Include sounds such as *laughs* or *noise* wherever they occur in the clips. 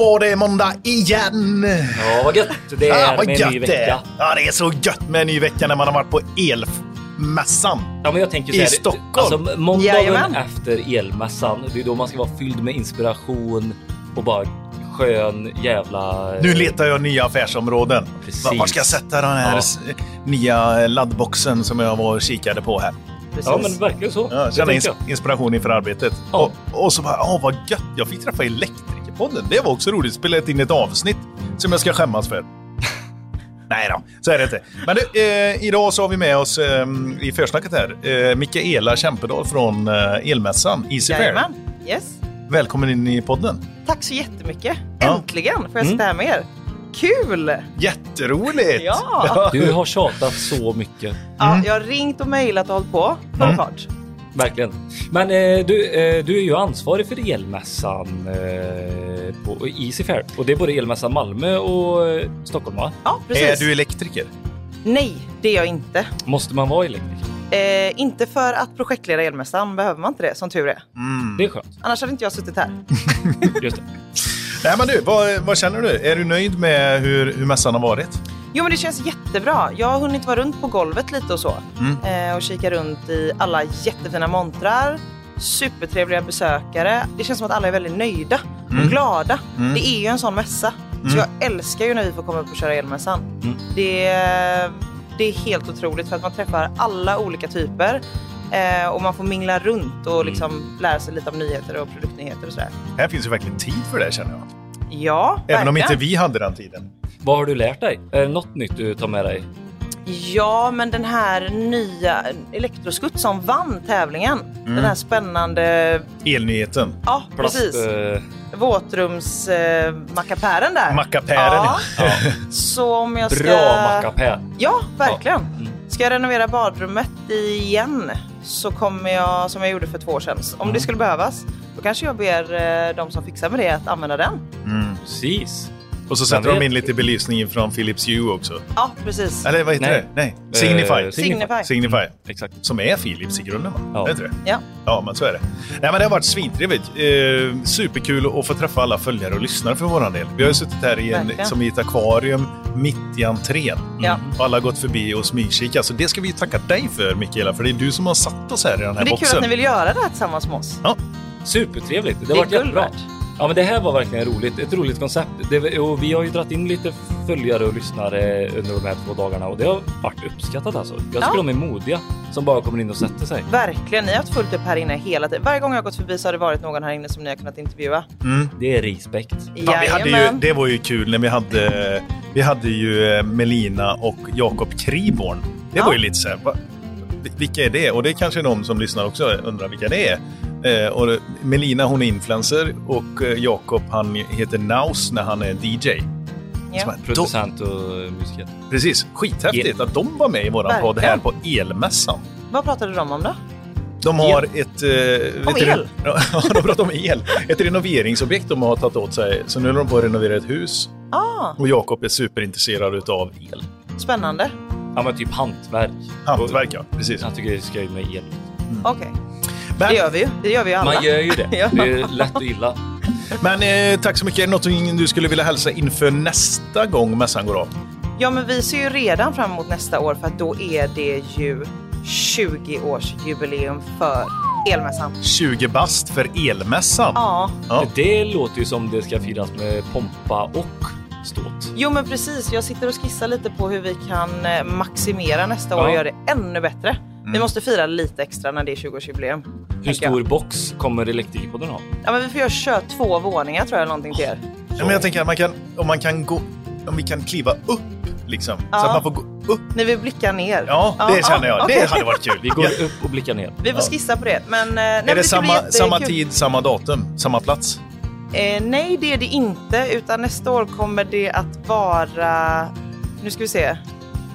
var det måndag igen! Ja, vad gött det är Ah, vad med en gött ny det vecka. är! Ja, det är så gött med en ny vecka när man har varit på elmässan. Ja, men jag tänker I så här, Stockholm. Alltså, måndagen Jajamän. efter elmässan, det är då man ska vara fylld med inspiration och bara skön jävla... Nu letar jag nya affärsområden. Precis. Var- ska jag sätta den här Ja. nya laddboxen som jag var och kikade på här? Precis. Ja, men verkligen så. Ja, Det känna ins- inspiration inför arbetet. Ja. Och, och så bara, åh vad gött, jag fick träffa Elektrikerpodden. Det var också roligt. Spelat in ett avsnitt som jag ska skämmas för. *laughs* Nej då, så är det inte. Men du, eh, idag så har vi med oss eh, i försnacket här eh, Mikaela Kämpedal från eh, Elmässan, Easy Fair. Jajamän. Yes. Välkommen in i podden. Tack så jättemycket. Ja. Äntligen får jag sitta här med er. Kul! Jätteroligt! Ja. Du har tjatat så mycket. Ja, jag har ringt och mejlat och hållit på. Full Mm. fart. Verkligen. Men eh, du, eh, du är ju ansvarig för elmässan eh, på Easy Fair. Och det är både elmässan Malmö och eh, Stockholm va? Ja, Är precis. du elektriker? Nej, det är jag inte. Måste man vara elektriker? Eh, inte för att projektleda elmässan behöver man inte det, som tur är. Mm. Det är skönt. Annars hade inte jag suttit här. *laughs* Just det. Nej men du, vad, vad känner du? Är du nöjd med hur, hur mässan har varit? Jo, men det känns jättebra. Jag har hunnit vara runt på golvet lite och så. Mm. Eh, och kika runt i alla jättefina montrar. Supertrevliga besökare. Det känns som att alla är väldigt nöjda Mm. och glada. Mm. Det är ju en sån mässa. Mm. Så jag älskar ju när vi får komma upp och köra elmässan. Mm. Det, det är helt otroligt för att man träffar alla olika typer. Eh, och man får mingla runt och liksom lära sig lite om nyheter och produktnyheter och sådär. Här finns ju verkligen tid för det känner jag. Ja, Även om verkligen. inte vi hade den tiden. Vad har du lärt dig? Är det något nytt du tar med dig? Ja, men den här nya Elektroskutt som vann tävlingen. Mm. Den här spännande, Elnyheten. ja Plast, precis, eh, våtrumsmackapären eh, där. Mackapären. Ja. *laughs* Så om jag ska... Bra mackapär. Ja, verkligen. Ja. Mm. Ska jag renovera badrummet igen så kommer jag, som jag gjorde för två år sedan, om Mm. det skulle behövas, då kanske jag ber eh, de som fixar med det att använda den. Mm. Precis. Och så sätter vet- de in lite belysning från Philips Hue också. Ja, precis. Eller vad heter Nej. det? Nej. Signify. Eh, Signify. Signify. Exakt. Som är Philips i grunden va? Ja. Det inte det? Ja. Ja, men så är det. Nej, men det har varit svintrevligt. Eh, superkul att få träffa alla följare och lyssnare för vår del. Vi har ju suttit här i en, Verkligen. som i ett akvarium mitt i entrén. Ja. Och alla har gått förbi och smygkikat. Så det ska vi tacka dig för, Mikaela, för det är du som har satt oss här i den här Men det är kul boxen. att ni vill göra det här tillsammans med oss. Supertrevligt. Det har varit jättebra. värt. Ja, men det här var verkligen roligt. Ett roligt koncept. Det, och vi har ju dragit in lite följare och lyssnare under de här två dagarna och det har varit uppskattat alltså. Jag tycker Ja. de är modiga som bara kommer in och sätter sig. Verkligen, ni har haft fullt upp här inne hela tiden. Varje gång jag har gått förbi så har det varit någon här inne som ni har kunnat intervjua. Mm. Det är respekt. Ja, vi hade ju, det var ju kul när vi hade, vi hade ju eh, Melina och Jakob Kriborn. Det Ja. var ju lite så här, vilka är det? Och det är kanske någon som lyssnar också undrar vilka det är. Eh, och Melina hon är influencer och eh, Jakob han heter Naus när han är DJ. Ja. Producent och musiker. precis, skithäftigt att de var med i våran podd här på Elmässan. Vad pratade de om då? De har ett... Eh, Om el? *laughs* Ja, de pratar om el. Ett renoveringsobjekt de har tagit åt sig. Så nu är de på att renovera ett hus. Ah, Och Jakob är superintresserad utav el. spännande. Ja, men typ hantverk. Hantverk, ja. Precis. Jag tycker det ska ju med el. Okej, Men, det gör vi ju. Det gör vi alla. Man gör ju det. *laughs* Ja. Det är lätt att gilla. men eh, tack så mycket. Är det något du skulle vilja hälsa inför nästa gång mässan går av? Ja, men vi ser ju redan fram emot nästa år för att då är det ju 20-årsjubileum för elmässan. 20 bast för elmässan. Ja, Ja. Det låter ju som det ska firas med pompa och ståt. jo men precis. Jag sitter och skissar lite på hur vi kan eh, maximera nästa år och Ja. göra det ännu bättre. Vi Mm. måste fira lite extra när det är 20-årsjubileum. Hur jag. stor box kommer Elektrikerpodden ha? Ja, men vi får göra kör två våningar tror jag, någonting till er. Ja, men jag tänker att man kan, om man kan gå... Om vi kan kliva upp, liksom. Så Ja. att man får gå upp. Ni vill blicka ner. Ja, det känner jag. okej. Det hade varit kul. *laughs* Vi går Ja. upp och blickar ner. Vi får skissa på det. Men, eh, nej, Är men det bli samma, samma tid, samma datum, samma plats? Eh, nej, det är det inte. Utan nästa år kommer det att vara... Nu ska vi se.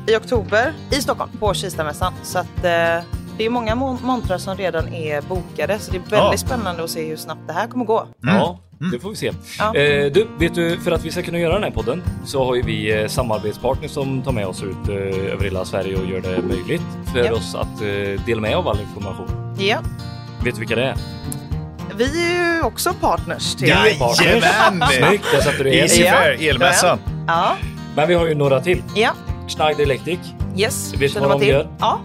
I oktober i Stockholm på Kistamässan. Så att eh, det är många mon- montrar som redan är bokade. Så det är väldigt Ja. spännande att se hur snabbt det här kommer gå. Ja, det får vi se. Ja. Eh, du, vet du, för att vi ska kunna göra den här podden så har ju vi eh, samarbetspartners som tar med oss ut eh, över hela Sverige och gör det möjligt för Ja. oss att eh, dela med av all information. Ja. Vet du vilka det är? Vi är ju också partners till Jajamän! Snyggt, där satte du en. Easy Ja. Fair, elmässan. Ja, Men vi har ju några till. ja, Schneider Electric. yes. Vet du Känner vad man de till. gör? Ja,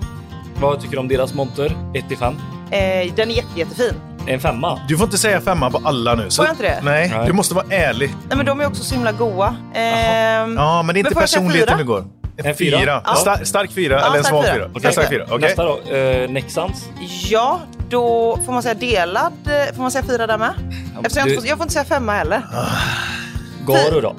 Vad tycker du om deras monter? 1 till 5. eh, den är jätte, jättefin. En femma. Du får inte säga femma på alla nu. Så, Får jag inte det? Nej, Nej. du måste vara ärlig. Nej, men de är också så himla goa. Ehm, Ja, men det är inte personligheten vi går. En fyra? Ja. Star- stark fyra Ja, eller en svag fyra. fyra? En stark fyra, okej. Nästa då. Eh, Nexans. Ja, då får man säga delad. eh, Får man säga fyra där med? Eftersom jag, du- inte får, jag får inte säga femma heller. Garo då.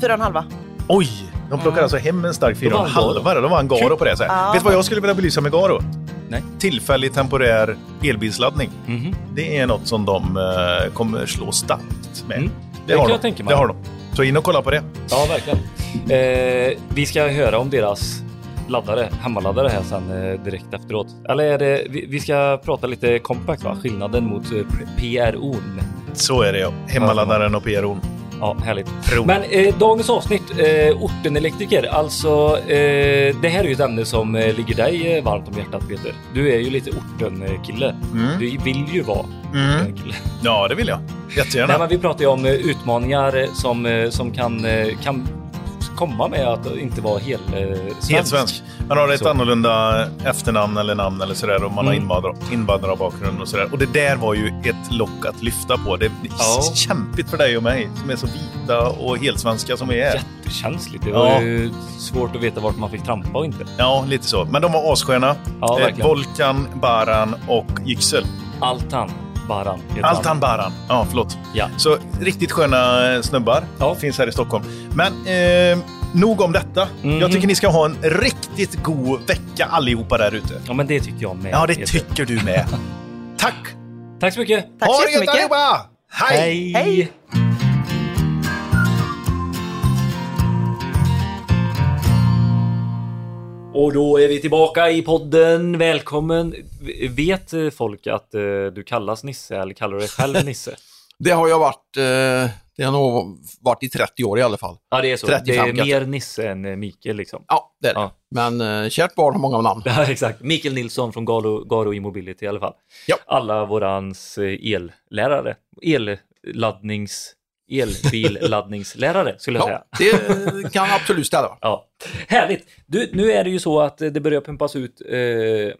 Fyra och en halva. Oj! De plockar alltså hem en stark fyra och en halva. De vann Garo på det. Så här. Ja. Vet du vad jag skulle vilja belysa med Garo? Nej. Tillfällig temporär elbilsladdning. Mhm. Det är något som de eh, kommer slå starkt med. Mm. Det, Det har kan de. jag tänka mig. det har de. Så in och kolla på det. Ja, verkligen. Eh, vi ska höra om deras laddare, hemmaladdare här sen eh, direkt efteråt. Eller är det, vi, vi ska prata lite compact va? Skillnaden mot eh, PRO. Så är det ja. Hemmaladdaren och PRO. Ja, härligt. Pro. Men eh, dagens avsnitt, eh, ortenelektriker. Alltså, eh, det här är ju ett ämne som eh, ligger dig eh, varmt om hjärtat Peter. Du är ju lite ortenkille. Mm. Du vill ju vara Mm. ortenkille. Ja, det vill jag. Jättegärna. Nej, men vi pratar ju om eh, utmaningar eh, som, eh, som kan, eh, kan komma med att inte vara hel, eh, svensk. Helt svensk. Man har ett Så. annorlunda efternamn eller namn eller sådär och man Mm. har invandrar- invandrarbakgrund och sådär. Och det där var ju ett lock att lyfta på. Det är Ja. kämpigt för dig och mig som är så vita och helt svenska som vi är. Jättekänsligt. Det var Ja. ju svårt att veta vart man fick trampa och inte. Ja, lite så. Men de var assköna. Ja, Eh. Volkan, Baran och Yüksel. Altan Baran. Altan Baran. Ja, förlåt. Ja. Så riktigt sköna eh, snubbar. Ja. Finns här i Stockholm. Men eh, nog om detta. Mhm. Jag tycker ni ska ha en riktigt god vecka allihopa där ute. Ja, men det tycker jag med. Ja, det tycker du med. *laughs* Tack! Tack så mycket. Tack ha så det gött allihopa! Hej! Hej. Och då är vi tillbaka i podden. Välkommen. Vet folk att eh, du kallas Nisse eller kallar du dig själv *laughs* Nisse? Det har jag varit, eh, det har nog varit i 30 år i alla fall. Ja, det är så. 35 det är mer Nisse än eh, Mikael liksom. Ja, det är det. Ja. Men eh, kärt barn har många namn. *laughs* Ja, exakt. Mikael Nilsson från Garo, Garo Immobility i alla fall. Ja. Alla vårans ellärare. Elladdnings... Elbilladdningslärare skulle jag säga. Ja, det kan absolut ställa. *laughs* Ja. Härligt! Du, nu är det ju så att det börjar pumpas ut eh,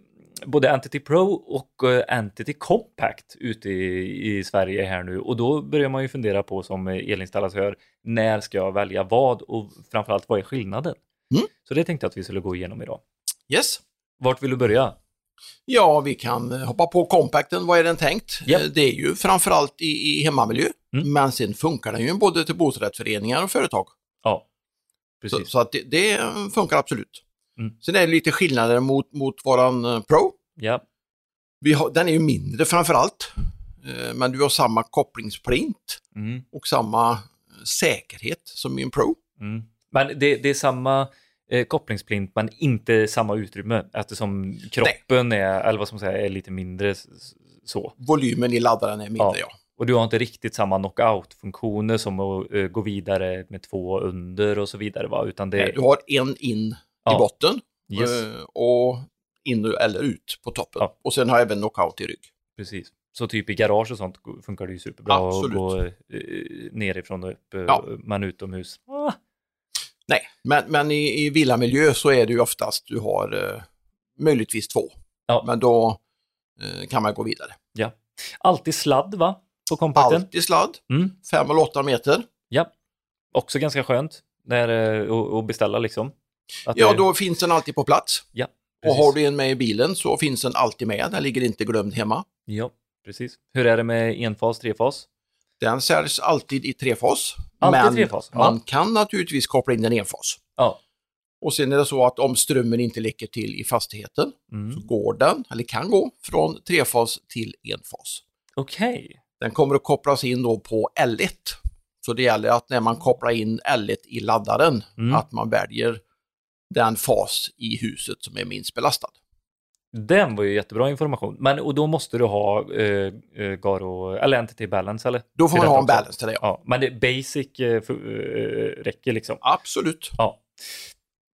både Entity Pro och eh, Entity Compact ute i, i Sverige här nu och då börjar man ju fundera på som elinstallatör, när ska jag välja vad och framförallt vad är skillnaden? Mm. Så det tänkte jag att vi skulle gå igenom idag. Yes. Vart vill du börja? Ja, vi kan eh, hoppa på compacten. Vad är den tänkt? Japp. Eh, Det är ju framförallt i, i hemmamiljö, Mm. men sen funkar den ju både till bostadsrättsföreningar och företag. Ja, Så, precis. så att det, det funkar absolut. Mm. Sen är det lite skillnader mot, mot våran eh, Pro. Ja, Vi har, den är ju mindre framförallt, eh, men du har samma kopplingsprint mm, och samma eh, säkerhet som i en Pro. mm. Men det, det är samma eh, kopplingsplint men inte samma utrymme eftersom kroppen är, eller vad ska man säga, är lite mindre så. Volymen i laddaren är mindre, Ja. ja. Och du har inte riktigt samma knockout-funktioner som att eh, gå vidare med två under och så vidare va? Utan det Du har en in Ja. i botten Yes. eh, och in eller ut på toppen. Ja. Och sen har jag även knockout i rygg. precis. Så typ i garage och sånt funkar det ju superbra Absolut. att gå eh, nerifrån och upp, Ja. men utomhus. Ah, Nej, men, men i, i villamiljö så är det ju oftast du har eh, möjligtvis två. Ja. Men då eh, kan man gå vidare. ja. Alltid sladd va? På kompakten? Alltid sladd, Mm. 5 eller 8 meter. Ja. Också ganska skönt när, eh, att- beställa liksom. Att Ja, det- då finns den alltid på plats. Ja, Och har du en med i bilen så finns den alltid med. Den ligger inte glömd hemma. Ja, precis. Hur är det med enfas, trefas? Den säljs alltid i trefas. Alltid men trefas, ja. man kan naturligtvis koppla in den enfas. Ja. Och sen är det så att om strömmen inte läcker till i fastigheten Mm. så går den, eller kan gå, från trefas till enfas. Okej. Den kommer att kopplas in då på L1. Så det gäller att när man kopplar in L1 i laddaren, Mm. att man väljer den fas i huset som är minst belastad. Den var ju jättebra information. Men och då måste du ha eh, eh, Garo, eller Entity Balance eller? Då får man ha en också. balance till det. Ja. Ja, men det basic eh, för, eh, räcker liksom. Absolut. Ja.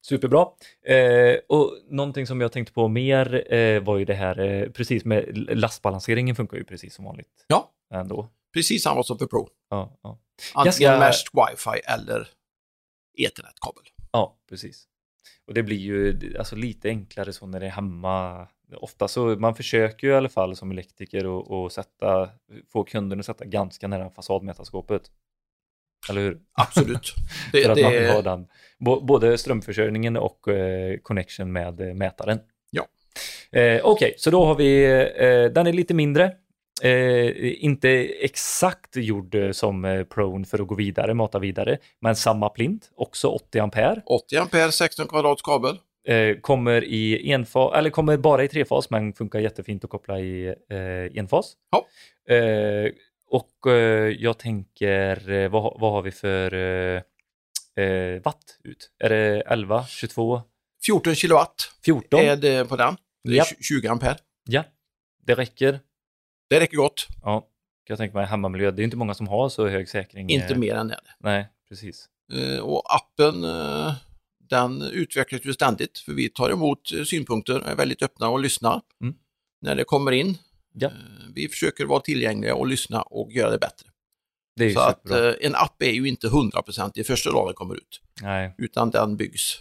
Superbra. Eh, och någonting som jag tänkte på mer eh, var ju det här, eh, precis med lastbalanseringen funkar ju precis som vanligt. Ja. Ändå. Precis samma som för Pro. Ja, ja. Antingen Ganska- Mesh wifi eller ethernetkabel. ja precis. Och det blir ju alltså, lite enklare så när det är hemma. Ofta så, man försöker ju i alla fall som elektriker att- sätta, få kunden att sätta ganska nära fasadmätarskåpet. Eller hur? Absolut. *laughs* Det, För att man det, har den, både strömförsörjningen och eh, connection med eh, mätaren. Ja. Eh, Okej, så då har vi, eh, den är lite mindre. Eh, inte exakt gjord eh, som eh, Prone för att gå vidare, mata vidare, men samma plint, också 80 ampere. 80 ampere, 16 kvadrats kabel. Eh, kommer i enfas, eller kommer bara i trefas, men funkar jättefint att koppla i eh, enfas. Ja. Eh, och eh, jag tänker, vad, har- vad har vi för watt ut? Är det 11, 22, 14 kilowatt 14? är det på den. Det är Japp. 20 ampere. Ja, det räcker. Det räcker gott. Ja, kan jag tänka mig hemmamiljö. Det är inte många som har så hög säkring. Inte eh, mer än det. Nej, precis. Eh, Och appen eh, den utvecklas ju ständigt för vi tar emot synpunkter, är väldigt öppna och lyssnar Mm. när det kommer in. Ja. Vi försöker vara tillgängliga och lyssna och göra det bättre. Det Så att eh, en app är ju inte 100% i första dagen den kommer ut, Nej, utan den byggs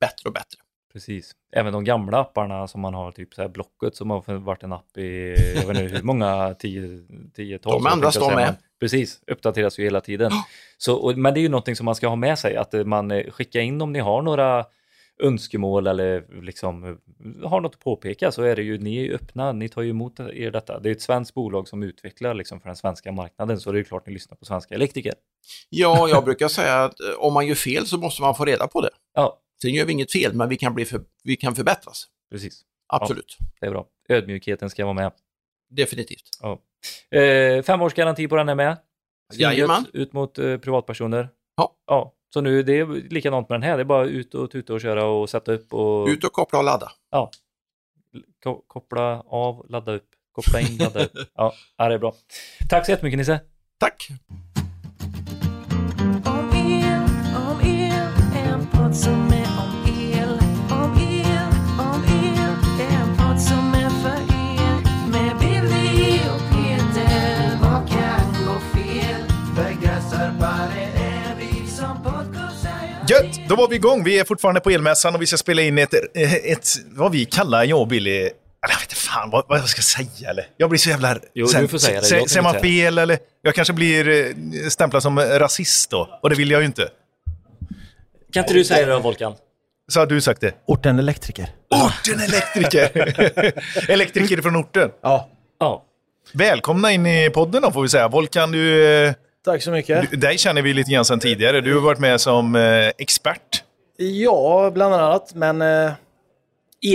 bättre och bättre. Precis. Även de gamla apparna som man har, typ så här Blocket som har varit en app i, jag vet inte hur många, 10, 10 12 De ändras de med. Precis, uppdateras ju hela tiden. Så, och, men det är ju någonting som man ska ha med sig, att eh, man eh, skickar in om ni har några önskemål eller liksom eh, har något att påpeka så är det ju, ni är ju öppna, ni tar ju emot er detta. Det är ett svenskt bolag som utvecklar liksom för den svenska marknaden så det är klart ni lyssnar på svenska elektriker. Ja, jag brukar säga att om man gör fel så måste man få reda på det. Ja, Sen gör vi inget fel, men vi kan, bli för, vi kan förbättras. precis. Absolut. Det är bra. Ödmjukheten ska vara med. Definitivt. Ja. Eh, fem års garanti på den är med. Jajamän. Ut mot eh, privatpersoner. Ja. ja. Så nu det är likadant med den här. Det är bara ut och tuta och köra och sätta upp och Ut och koppla och ladda. ja. Ko- koppla av, ladda upp. Koppla in, ladda upp. *laughs* Ja, ja, det är bra. Tack så jättemycket Nisse. Tack! Då var vi igång. Vi är fortfarande på elmässan och vi ska spela in ett, ett vad vi kallar, jag och Billy, jag vet inte fan vad, vad jag ska säga eller. Jag blir så jävla... Jo, du får säga det. Säger man inte säga fel eller? Jag kanske blir eh, stämplad som rasist då. Och det vill jag ju inte. Kan inte du säga det då Volkan? Så har du sagt det. Orten elektriker. Orten elektriker! *laughs* elektriker från orten. Ja. Ja. Välkomna in i podden då får vi säga. Volkan, du, eh, Tack så mycket. du, dig känner vi lite grann sedan tidigare. Du har varit med som eh, expert. Ja, bland annat. Men eh,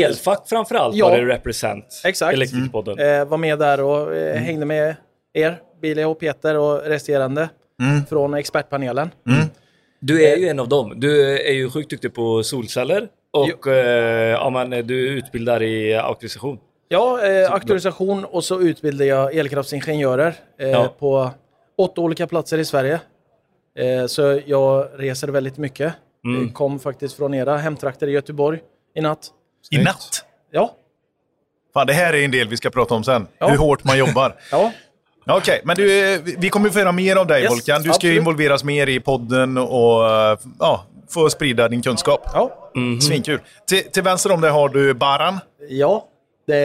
Elfack framförallt Ja. var det represent. Exakt. Elektrikerpodden. eh, var med där och eh, hängde med er, Billy och Peter och resterande från expertpanelen. Du är ju en av dem. Du är ju sjukt duktig på solceller och eh, ja, men, du utbildar i auktorisation. Ja, eh, auktorisation och så utbildar jag elkraftsingenjörer eh, Ja. på åtta olika platser i Sverige. Eh, så jag reser väldigt mycket. Mm. Kom faktiskt från era hemtrakter i Göteborg i natt. I natt. Ja, Fan, det här är en del vi ska prata om sen. Ja. Hur hårt man jobbar. *laughs* ja, Okej, men du, eh, vi kommer få höra mer av dig Yes, Volkan. Du ska absolut. involveras mer i podden och eh, ja, få sprida din kunskap. ja. Svinkul. Till, till vänster om dig har du Baran. Ja, det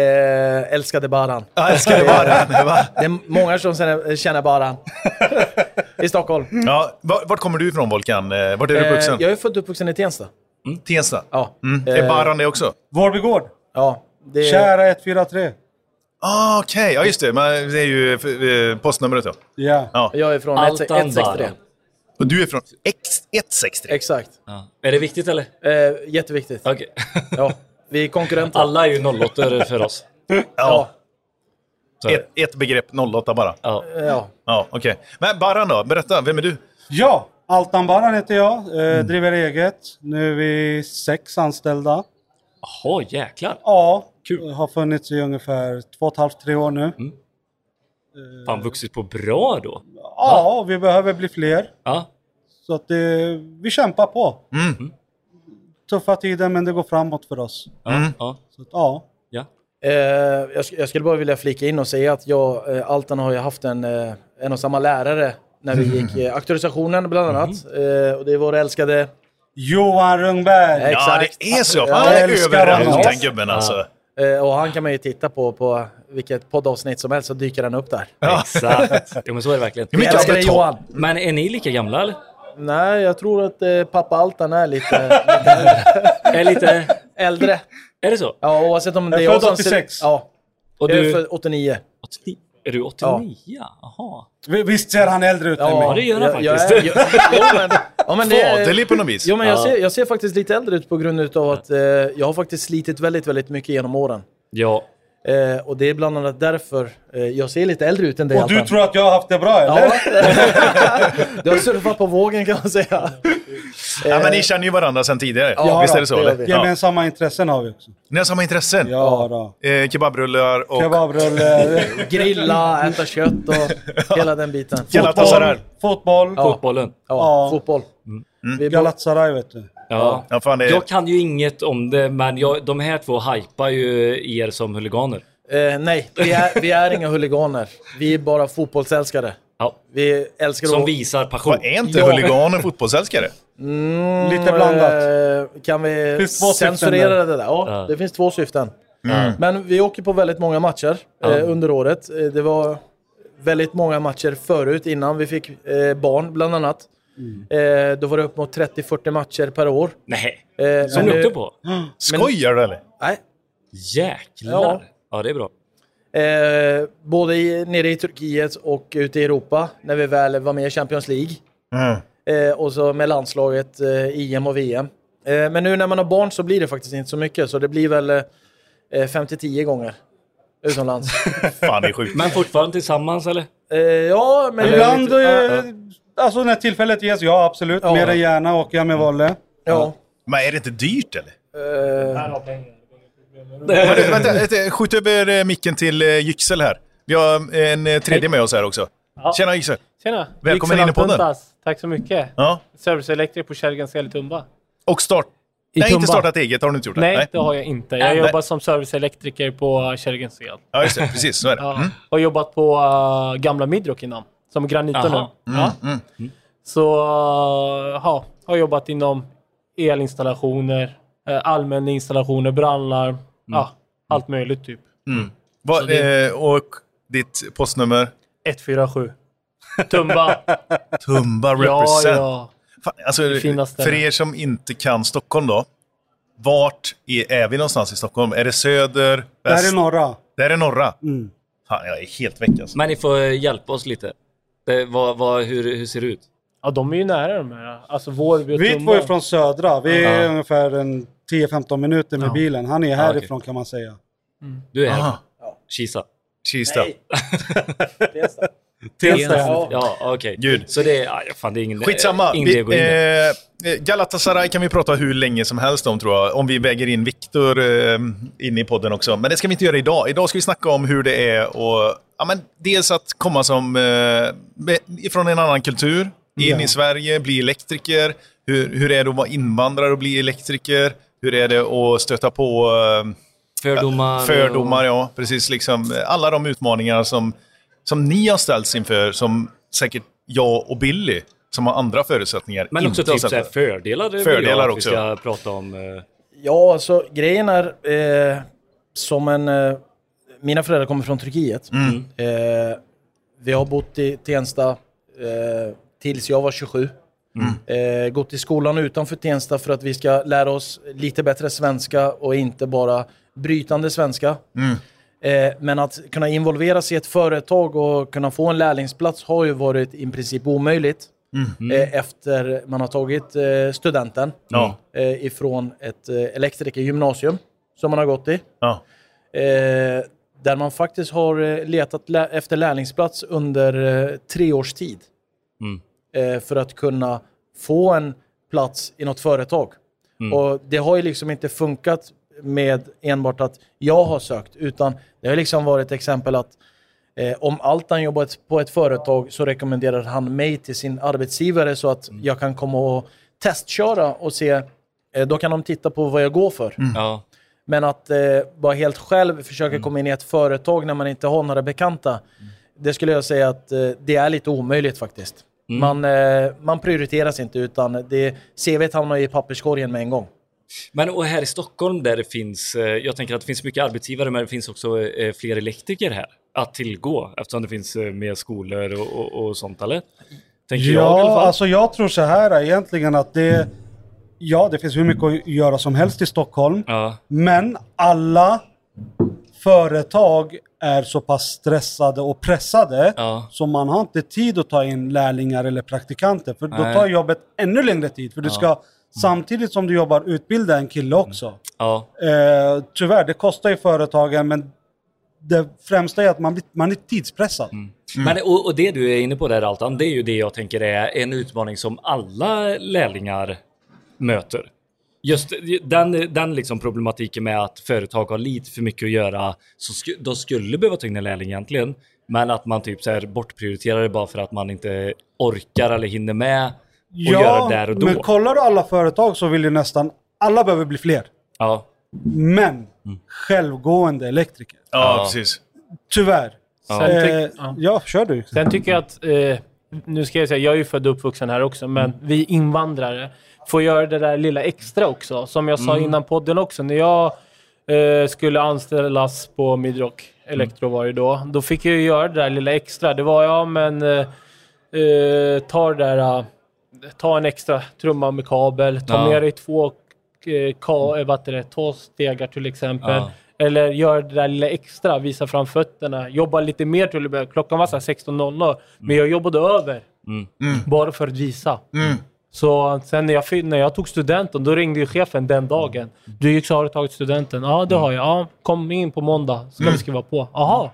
älskade Baran. Jag älskar det Baran. *laughs* Det är många som känner, Baran. *laughs* I Stockholm. Ja, var- vart kommer du ifrån Volkan? Eh, Vart är du Eh, uppvuxen? jag är född och uppvuxen i Tensta. Tensta. Ja. Mm. Eh, Är Baran det också? Vårby gård. Ja. Det, Kära 143. Ah, Okej, ja just det. Men det är ju eh, postnumret då. Ja. Ja. Jag är från Altan 163. Baran. Och du är från X 163. Exakt. Ja. Är det viktigt eller? Eh, jätteviktigt. Okej. Ja. *laughs* Vi är konkurrenter. Alla är ju 08 för oss. Ja. Det. Ett, ett begrepp 08 bara. Ja. Ja. Ja, okej. Men Baran då? Berätta, vem är du? Ja, Altan Baran heter jag. Eh, Driver eget. Nu är vi sex anställda. Jaha, jäklar. Ja, Kul. har funnits i ungefär två och ett halvt, tre år nu. Fan, vuxit på bra då. Ja, vi behöver bli fler. Ja. Så att det, vi kämpar på. Mm. Tuffa tider, men det går framåt för oss. Ja. ja. Så ja. ja. Eh, jag, jag skulle bara vilja flika in och säga att jag, eh, Altan har ju haft en, eh, en och samma lärare när vi gick eh, auktorisationen bland annat. Eh, och det är vår älskade... Johan Rungberg! Ja, Ja, Exakt. det är så. Ja, Han jag är älskar överallt honom. den gubben alltså. Eh, och han kan man ju titta på, på vilket poddavsnitt som helst så dyker han upp där. Exakt. *laughs* Jo, men så är det verkligen. Jag älskar dig Johan. Men är ni lika gamla eller? Nej, jag tror att eh, pappa Altan är lite, lite *laughs* Är lite... äldre. Är det så? Ja, oavsett om det Jag är jag född som... 86. Ja, Och jag är du... född 89. 89? Är du 89? Jaha. Vi- Visst ser han äldre ut än Ja, mig? det gör han jag, jag faktiskt. är- jag- Jo, men, ja, men det, Faderlig på något vis. jo, men jag, Ja. ser, jag ser faktiskt lite äldre ut på grund av att eh, jag har faktiskt slitit väldigt, väldigt mycket genom åren. Ja. Eh, och det är bland annat därför eh, jag ser lite äldre ut än dig Och du tror att jag har haft det bra eller? Ja. *laughs* du har surfat på vågen kan man säga. Ja, men ni känner ju varandra sedan tidigare. Ja, Visst är det så? det eller? vi. Ja. Gemensamma intressen har vi också. Ni har samma intressen? Ja, då. Eh, kebabrullar och... Kebabrulle, *laughs* Grilla, äta kött och *laughs* hela den biten. Fotboll, Ja. Fotbollen. Ja, Ja. fotboll. Vi bo- Galatasaray vet du. Ja. Ja, fan, det är... Jag kan ju inget om det, men jag, de här två hypar ju er som huliganer. eh, nej, vi är, vi är inga huliganer. Vi är bara fotbollsälskare. Ja. Vi älskar Som att... visar passion. Vad är inte Ja. huliganer fotbollsälskare? Mm, Lite blandat. eh, Kan vi censurera där. det där? Ja, Ja. det finns två syften. Mm. Men vi åker på väldigt många matcher eh, under året. Eh, Det var väldigt många matcher förut innan vi fick eh, barn bland annat. Eh, då var det upp mot 30-40 matcher per år. Nej. Eh, Som nu- åkte på? Skojar du eller? Nej. Jäklar. Ja. Ja. det är bra. Eh, både i, nere i Turkiet och ute i Europa när vi väl var med i Champions League. Mm. Eh, och så med landslaget eh, EM och VM. Eh, men nu när man har barn så blir det faktiskt inte så mycket. Så det blir väl eh, 5-10 gånger utomlands. *laughs* Fan, det är sjukt. Men fortfarande tillsammans eller? eh, ja, men... Ibland, alltså när tillfället ges, ja absolut. Ja. Mer än gärna åker jag med Volle. ja. Men är det inte dyrt eller? Eh, Vänta, vänta, vänta, skjut över eh, micken till eh, Yüksel här. Vi har en tredje med oss här också. Ja. Tjena Yüksel. Tjena! Välkommen Yüksel in i podden. Tack så mycket. Ja. Serviceelektriker på Kärrgens i Tumba. Och start... I Nej, Tumba. inte startat eget har du inte gjort. det? Nej, det har jag inte. Jag Nej. jobbar som serviceelektriker på Kärrgens el. Ja, just det. Precis, så är det. Ja. Mm. Har jobbat på uh, gamla Midrock innan. Som graniter nu. Jaha. Ja. Mm. Så uh, ja, har jobbat inom elinstallationer, uh, allmänna installationer, brandlarm. Ja, allt möjligt typ. Vad, det- eh, och ditt postnummer? 147. Tumba. *laughs* Tumba ja, represent. ja. Fan, alltså, för er som inte kan Stockholm då. Vart är, är vi någonstans i Stockholm? Är det söder? Väst? är norra. Det här är norra? Mm. Fan, jag är helt väck alltså. Men ni får hjälpa oss lite. Det, vad, vad, hur, hur ser det ut? ja, de är ju nära de här. Alltså Vårby och Vi Tumba. två är från södra. Vi är Ja. ungefär en 10-15 minuter med Ja. bilen. Han är härifrån kan man säga. Du är Aha. här. Kisa. Kista. *laughs* Tensta. Tensta. Ja. Ja, okej. Gud. Så det är... Ja, fan, det är ingen... Skitsamma. Ingen Vi, in i. eh, Galatasaray kan vi prata hur länge som helst om tror jag. Om vi väger in Viktor eh, in i podden också. Men det ska vi inte göra idag. Idag ska vi snacka om hur det är och ja, men dels att komma som eh, ifrån en annan kultur in Ja. i Sverige, bli elektriker. Hur, hur är det att vara invandrare och bli elektriker? Hur är det att stöta på eh, Fördomar. fördomar? Ja, precis. Liksom, alla de utmaningar som, som ni har ställts inför, som säkert jag och Billy, som har andra förutsättningar, Men också typ så här fördelar. vill Fördelar jag att också. Vi ska prata om... eh, Ja, alltså grejen är eh, som en... Eh, mina föräldrar kommer från Turkiet. Mm. Eh, vi har bott i Tensta eh, tills jag var 27. Mm. Eh, gått i skolan utanför Tensta för att vi ska lära oss lite bättre svenska och inte bara brytande svenska. Mm. Eh, men att kunna involveras i ett företag och kunna få en lärlingsplats har ju varit i princip omöjligt. Eh, efter man har tagit eh, studenten Ja. ifrån ett elektrikergymnasium som man har gått i. Ja. Där man faktiskt har letat efter lärlingsplats under tre års tid. Mm. För att kunna få en plats i något företag. Mm. Och det har ju liksom inte funkat med enbart att jag har sökt, utan det har liksom varit exempel att eh, om Altan jobbar på ett företag så rekommenderar han mig till sin arbetsgivare så att Mm. jag kan komma och testköra och se, eh, då kan de titta på vad jag går för. Ja. Men att eh, vara helt själv, försöka komma in i ett företag när man inte har några bekanta. Det skulle jag säga att eh, det är lite omöjligt faktiskt. Man, eh, man prioriteras inte utan det, CVt hamnar i papperskorgen med en gång. Men och här i Stockholm där det finns, eh, jag tänker att det finns mycket arbetsgivare men det finns också eh, fler elektriker här att tillgå eftersom det finns eh, mer skolor och, och, och sånt eller? Tänker jag i alla Ja, fall. alltså jag tror så här egentligen att det... Ja, det finns hur mycket att göra som helst i Stockholm. Ja, Men alla företag är så pass stressade och pressade ja, så man har inte tid att ta in lärlingar eller praktikanter. För då Nej. tar jobbet ännu längre tid. För du ska samtidigt som du jobbar utbilda en kille också. ja, Eh, tyvärr, det kostar ju företagen men det främsta är att man, blir, man är tidspressad. Men, och, och det du är inne på där Altan, det är ju det jag tänker är en utmaning som alla lärlingar möter. Just den, den liksom problematiken med att företag har lite för mycket att göra, så sku, de skulle behöva ta in en lärling egentligen, men att man typ så här bortprioriterar det bara för att man inte orkar eller hinner med och göra där och då. men kollar du alla företag så vill ju nästan alla behöver bli fler. Ja, Men självgående elektriker. Ja, Ja. precis. Tyvärr. Sen Eh, tyck- ja. ja, kör du. Sen tycker jag att, eh, nu ska jag säga, jag är ju född och uppvuxen här också, men vi invandrare får göra det där lilla extra också. Som jag sa innan podden också, när jag eh, skulle anställas på Midrock Electro var det då, då fick jag ju göra det där lilla extra. Det var, ja men, eh, eh, ta det där, ta en extra trumma med kabel, ta Ja. med dig två eh, ka, eh, vad det, två stegar till exempel. Ja. Eller gör det där lilla extra, visa fram fötterna. Jobba lite mer till och med. Klockan var så här 16.00, men jag jobbade över. Mm. Bara för att visa. Mm. Så sen när jag, när jag tog studenten, då ringde ju chefen den dagen. Du gick så har du tagit studenten? Ja, det har jag. Ja, kom in på måndag, ska vi skriva på. Aha,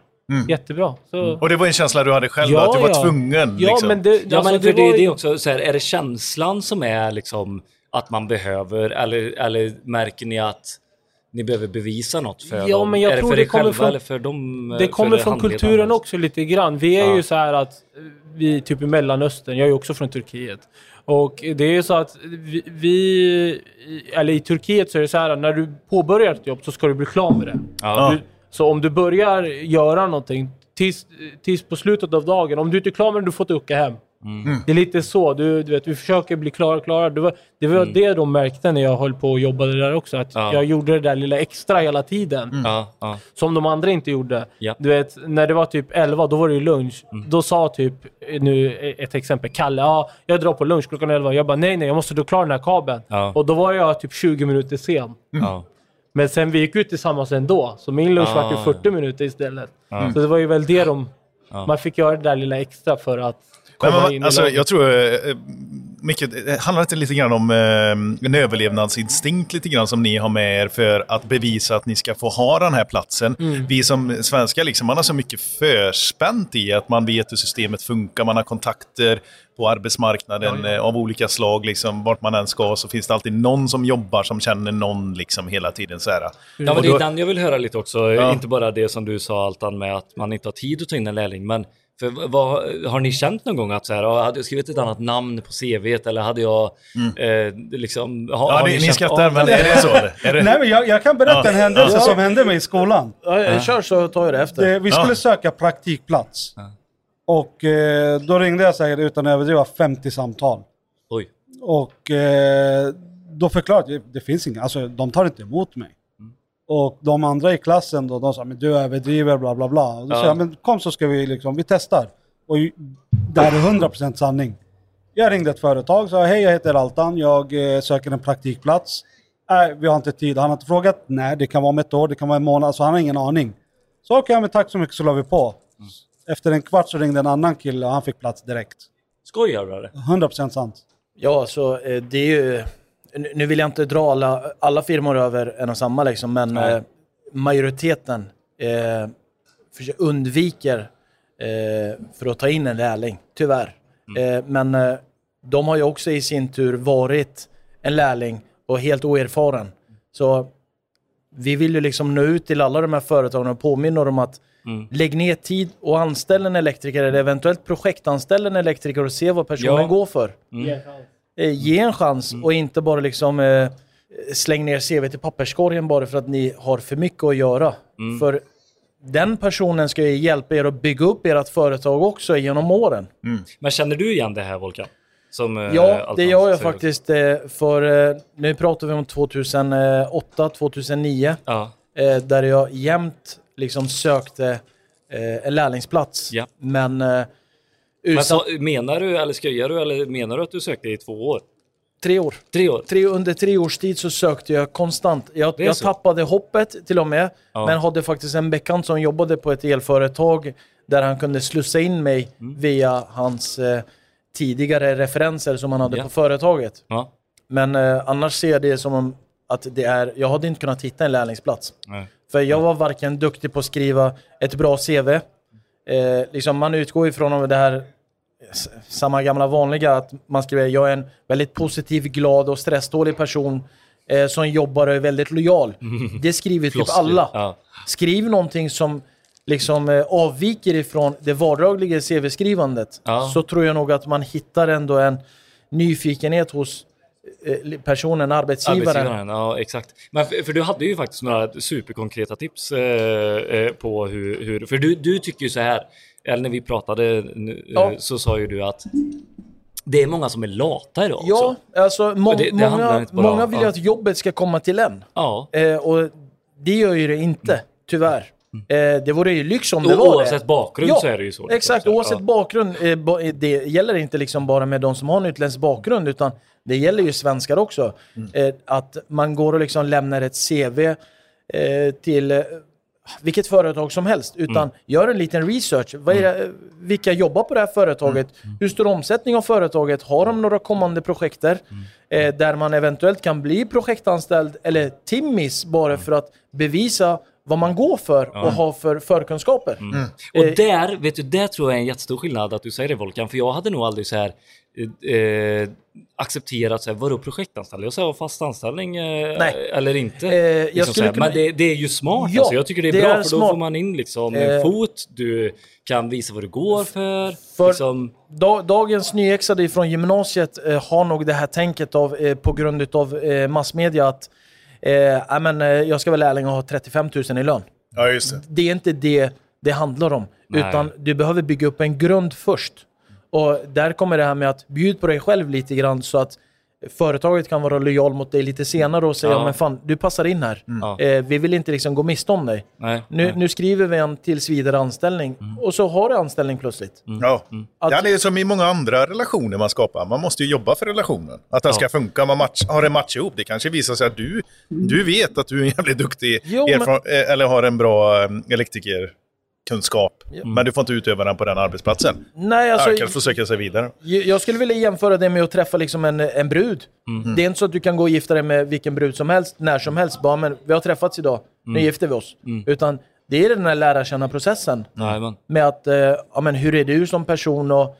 jättebra. Så, Och det var en känsla du hade själv, Ja, att du var ja. tvungen. ja, liksom. men det, Ja, alltså, men för det, var är det också så här, är det känslan som är liksom att man behöver eller, eller märker ni att ni behöver bevisa något för Ja, dem? men jag är det tror för det er kommer själva från- eller för dem? Det för kommer från kulturen också lite grann. Vi är Ja. ju så här att vi typ i Mellanöstern, jag är ju också från Turkiet. Och det är ju så att vi, vi, eller i Turkiet så är det så här när du påbörjar ett jobb så ska du bli klar med det. Ja. Du, så om du börjar göra någonting tills, tills på slutet av dagen, om du inte är klar med det, du får inte åka hem. Mm. Det är lite så. Du, du vet, vi försöker bli klara, klara. Det var, det, var det de märkte när jag höll på och jobbade där också. Att Ja. jag gjorde det där lilla extra hela tiden. Ja, ja. Som de andra inte gjorde. Du vet, när det var typ 11, då var det ju lunch. Mm. Då sa typ, nu ett exempel, Kalle, ja, jag drar på lunch klockan 11. Jag bara, nej, nej, jag måste dra klar den här kabeln. Och då var jag typ 20 minuter sen. ja. Men sen vi gick ut tillsammans ändå, så min lunch Ah, var ju 40 minuter istället. Ja. Så det var ju väl det de... Ja. Man fick göra det där lilla extra för att komma man, in alltså, i jag tror eh, mycket, det handlar inte lite grann om eh, en överlevnadsinstinkt lite grann som ni har med er för att bevisa att ni ska få ha den här platsen. Mm. Vi som svenskar, liksom, man har så mycket förspänt i att man vet hur systemet funkar, man har kontakter på arbetsmarknaden eh, av olika slag, liksom, vart man än ska så finns det alltid någon som jobbar som känner någon liksom, hela tiden. Så här. Ja, men det är den jag vill höra lite också. Ja. Inte bara det som du sa Altan med att man inte har tid att ta in en lärling, men för vad, har ni känt någon gång att så här, hade jag skrivit ett annat namn på CVt eller hade jag eh, liksom... Har, Mm. Ja, har det, ni känt skrattar, men är det så? Är det? *laughs* Nej, men jag, jag kan berätta Ja. en händelse Ja. som hände mig i skolan. Ja, Kör så tar jag det efter. Det, vi skulle Ja. söka praktikplats. Och eh, då ringde jag säkert utan att överdriva 50 samtal. Oj. Och eh, då förklarade jag det finns inga, alltså de tar inte emot mig. Och de andra i klassen då, de sa men du överdriver bla bla bla. Och då Ja. sa jag men kom så ska vi liksom, vi testar. Och det här är 100% sanning. Jag ringde ett företag och sa hej jag heter Altan, jag eh, söker en praktikplats. Nej, vi har inte tid. Han har inte frågat. Nej, det kan vara om ett år, det kan vara en månad. Så han har ingen aning. Så okej, men tack så mycket så la vi på. Efter en kvart så ringde en annan kille och han fick plats direkt. Skojar du eller? 100% sant. Ja, så eh, det är ju... nu- vill jag inte dra alla, alla firmor över en och samma liksom, men eh, majoriteten eh, undviker eh, för att ta in en lärling, tyvärr. Eh, men eh, de har ju också i sin tur varit en lärling och helt oerfaren. Så vi vill ju liksom nå ut till alla de här företagen och påminna dem att Mm. lägg ner tid och anställ en elektriker eller eventuellt projektanställ en elektriker och se vad personen Ja. går för. Mm. Eh, ge en chans och inte bara liksom eh, släng ner CV till papperskorgen bara för att ni har för mycket att göra. Mm. För den personen ska ju hjälpa er att bygga upp ert företag också genom åren. Men känner du igen det här Volkan? Som, eh, Ja, det gör jag faktiskt. eh, För eh, nu pratar vi om 2008, 2009. Ja. Där jag jämt liksom sökte en lärlingsplats. Ja. Men, eh, Men menar du, eller skojar du, eller menar du att du sökte i två år? tre år. Tre år? Tre, under tre års tid så sökte jag konstant. Jag, jag tappade hoppet till och med. Ja. Men hade faktiskt en bekant som jobbade på ett elföretag där han kunde slussa in mig Mm. via hans eh, tidigare referenser som han hade Ja. på företaget. Ja. Men eh, annars ser jag det som om att det är, jag hade inte kunnat hitta en lärlingsplats. Nej. För jag var varken duktig på att skriva ett bra CV, eh, liksom man utgår ifrån det här samma gamla vanliga att man skriver jag är en väldigt positiv, glad och stressdålig person eh, som jobbar och är väldigt lojal. Det skriver typ alla. Ja. Skriv någonting som liksom eh, avviker ifrån det vardagliga CV-skrivandet Ja. så tror jag nog att man hittar ändå en nyfikenhet hos eh, personen, arbetsgivaren. Arbetsgivaren, ja exakt. Men för, för du hade ju faktiskt några superkonkreta tips eh, eh, på hur, hur... För du, du tycker ju så här, eller när vi pratade nu, Ja. eh, så sa ju du att det är många som är lata idag också. Ja, alltså må, det- det många, många vill ju ja. att jobbet ska komma till en. Ja. Eh, och det gör ju det inte, tyvärr. Eh, det vore ju lyx om det var Mm. oavsett det. bakgrund Ja, så är det ju så. liksom. Exakt, oavsett bakgrund. Eh, eh, det gäller inte liksom bara med de som har en utländsk bakgrund, utan det gäller ju svenskar också. Mm. Eh, att man går och liksom lämnar ett CV till vilket företag som helst, utan Mm. gör en liten research. Vad är det, vilka jobbar på det här företaget? Mm. Hur stor omsättning av företaget? Har de några kommande projekter Mm. eh, där man eventuellt kan bli projektanställd eller timmis bara Mm. för att bevisa vad man går för och har för förkunskaper? Mm. Och Eh, där, vet du, där tror jag är en jättestor skillnad att du säger det Volkan, för jag hade nog aldrig så här eh, eh, accepterat så här, vadå projektanställd? Jag sa fast anställning eh, Nej. eller inte. Eh, jag liksom kunna- Men det, det är ju smart Ja, alltså. Jag tycker det är det bra är för då smart. får man in liksom Eh, en fot, du kan visa vad du går för. För- liksom, Da, dagens nyexade från gymnasiet eh, har nog det här tänket av, eh, på grund av eh, massmedia att eh, ja, men, eh, jag ska vara lärling och ha 35 000 i lön. Ja, just det. Det är inte det det handlar om. Nej. Utan du behöver bygga upp en grund först. Och där kommer det här med att bjuda på dig själv lite grann så att företaget kan vara lojal mot dig lite senare och säga Ja. men fan, du passar in här. Ja. Eh, vi vill inte liksom gå miste om dig. nej, Nu, nej. nu skriver vi en tills vidare anställning och så har du anställning plötsligt. Ja. Att- ja, det är som i många andra relationer man skapar. Man måste ju jobba för relationen. Att den Ja. ska funka. Man match, har en match ihop. Det kanske visar sig att du, du vet att du är en jävligt duktig Jo, men- erfaren, eh, eller har en bra eh, elektrikerkunskap. Ja. Men du får inte utöva den på den arbetsplatsen. Nej, Alltså, kan få söka sig vidare. Jag skulle vilja jämföra det med att träffa liksom en, en brud. Det är inte så att du kan gå och gifta dig med vilken brud som helst, när som helst. Bara, men vi har träffats idag, nu gifter vi oss. Utan det är den här lära känna-processen. Med att, eh, ja men hur är du som person? Och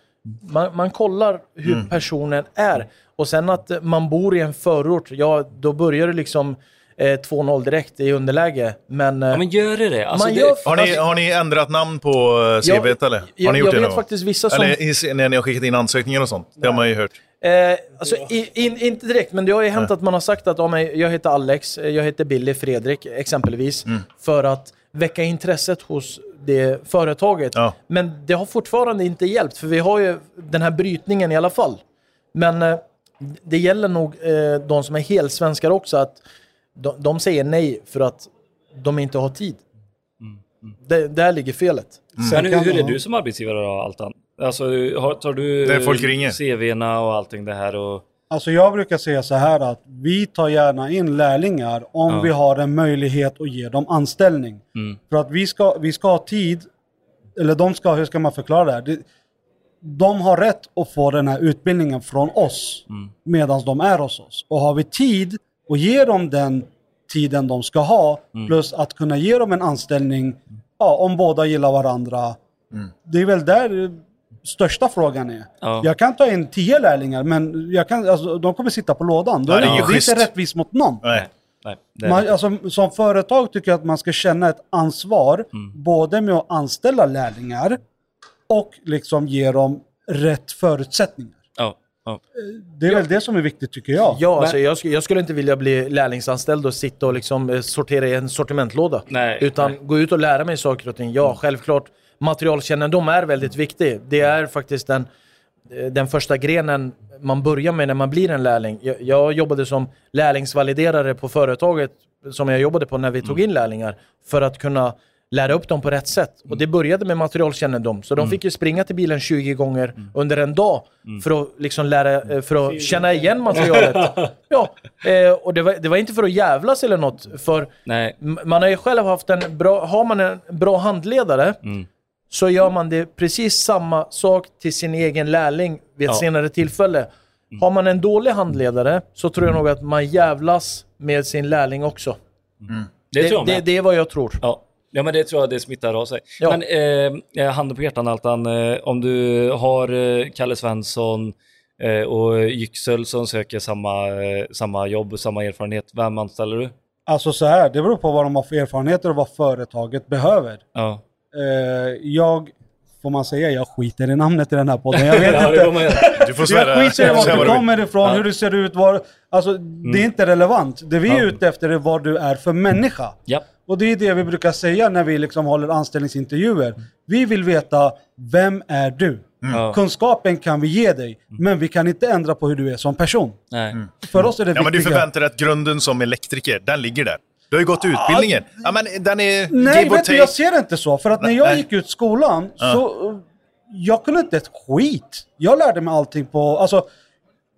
man, man kollar hur personen är. Och sen att man bor i en förort, ja då börjar det liksom 2-0 direkt i underläge. Men, eh, Ja, men gör det det? Alltså, man det gör Har ni, alltså, har ni ändrat namn på eh, CVt eller? Har jag, ni gjort jag det vet någon faktiskt vissa som... Eller när ni har skickat in ansökningar och sånt. Det har man ju hört. Eh, alltså, i, in, inte direkt, men det har ju hänt att man har sagt att ja, men jag heter Alex, eh, jag heter Billy, Fredrik exempelvis. Mm. För att väcka intresset hos det företaget. Ja. Men det har fortfarande inte hjälpt, för vi har ju den här brytningen i alla fall. Men eh, det gäller nog eh, de som är helsvenskar också, att de, de säger nej för att de inte har tid. Det, där ligger felet. Men hur, hur är du som arbetsgivare då, Altan? Alltså, har, tar du Där folk ringer. CVna och allting det här och... Alltså jag brukar säga så här att vi tar gärna in lärlingar om Ja. vi har en möjlighet att ge dem anställning. Mm. För att vi ska, vi ska ha tid, eller de ska, hur ska man förklara det här? Det, de har rätt att få den här utbildningen från oss Mm. medan de är hos oss. Och har vi tid och ger dem den tiden de ska ha, Mm. plus att kunna ge dem en anställning, ja, om båda gillar varandra. Det är väl där största frågan är. Ja. Jag kan ta in tio lärlingar, men jag kan, alltså, de kommer sitta på lådan. Då Ja, är det är inte rättvist mot någon. Nej. Nej, Man, alltså, som företag tycker jag att man ska känna ett ansvar, Mm. både med att anställa lärlingar och liksom ge dem rätt förutsättningar. Ja. Det är väl det som är viktigt tycker jag. Ja, alltså, jag, sk- jag skulle inte vilja bli lärlingsanställd och sitta och liksom eh, sortera i en sortimentlåda. Nej, utan nej. gå ut och lära mig saker och ting. Ja, självklart. Materialkännedom är väldigt viktig. Det är faktiskt den, eh, den första grenen man börjar med när man blir en lärling. Jag, jag jobbade som lärlingsvaliderare på företaget som jag jobbade på när vi tog in lärlingar för att kunna lära upp dem på rätt sätt. Och det började med materialkännedom. Så de fick ju springa till bilen 20 gånger under en dag för att liksom lära, eh, för att känna igen materialet. *laughs* ja, eh, och det var, det var inte för att jävlas eller något. För Nej. Man har ju själv haft en bra, har man en bra handledare så gör man det precis samma sak till sin egen lärling vid ett Ja. senare tillfälle. Har man en dålig handledare så tror jag nog att man jävlas med sin lärling också. Det, Det, tror jag det, det är vad jag tror. Ja. Ja, men det tror jag det smittar av sig. Ja. Men eh, handen på hjärtan Altan, eh, om du har eh, Kalle Svensson eh, och Yüksel som söker samma, eh, samma jobb och samma erfarenhet, vem anställer du? Alltså så här, det beror på vad de har för erfarenheter och vad företaget behöver. Ja, Eh, jag, får man säga, jag skiter i namnet i den här podden. Jag *laughs* vet ja det inte. Du får. Jag skiter i var vad du kommer ifrån, Ja. hur du ser ut, var, alltså det är inte relevant. Det vi är Ja. ute efter är vad du är för människa. Ja. Och det är det vi brukar säga när vi liksom håller anställningsintervjuer. Vi vill veta, vem är du? Ja. Kunskapen kan vi ge dig, men vi kan inte ändra på hur du är som person. Nej. För oss är det Ja, men du viktiga. förväntar dig att grunden som elektriker, den ligger där. Du har ju gått utbildningen. Ja, men den är Nej, vet du, jag ser det inte så. För att när jag Nej. gick ut skolan så... uh, Jag kunde inte ett skit. Jag lärde mig allting på... Alltså,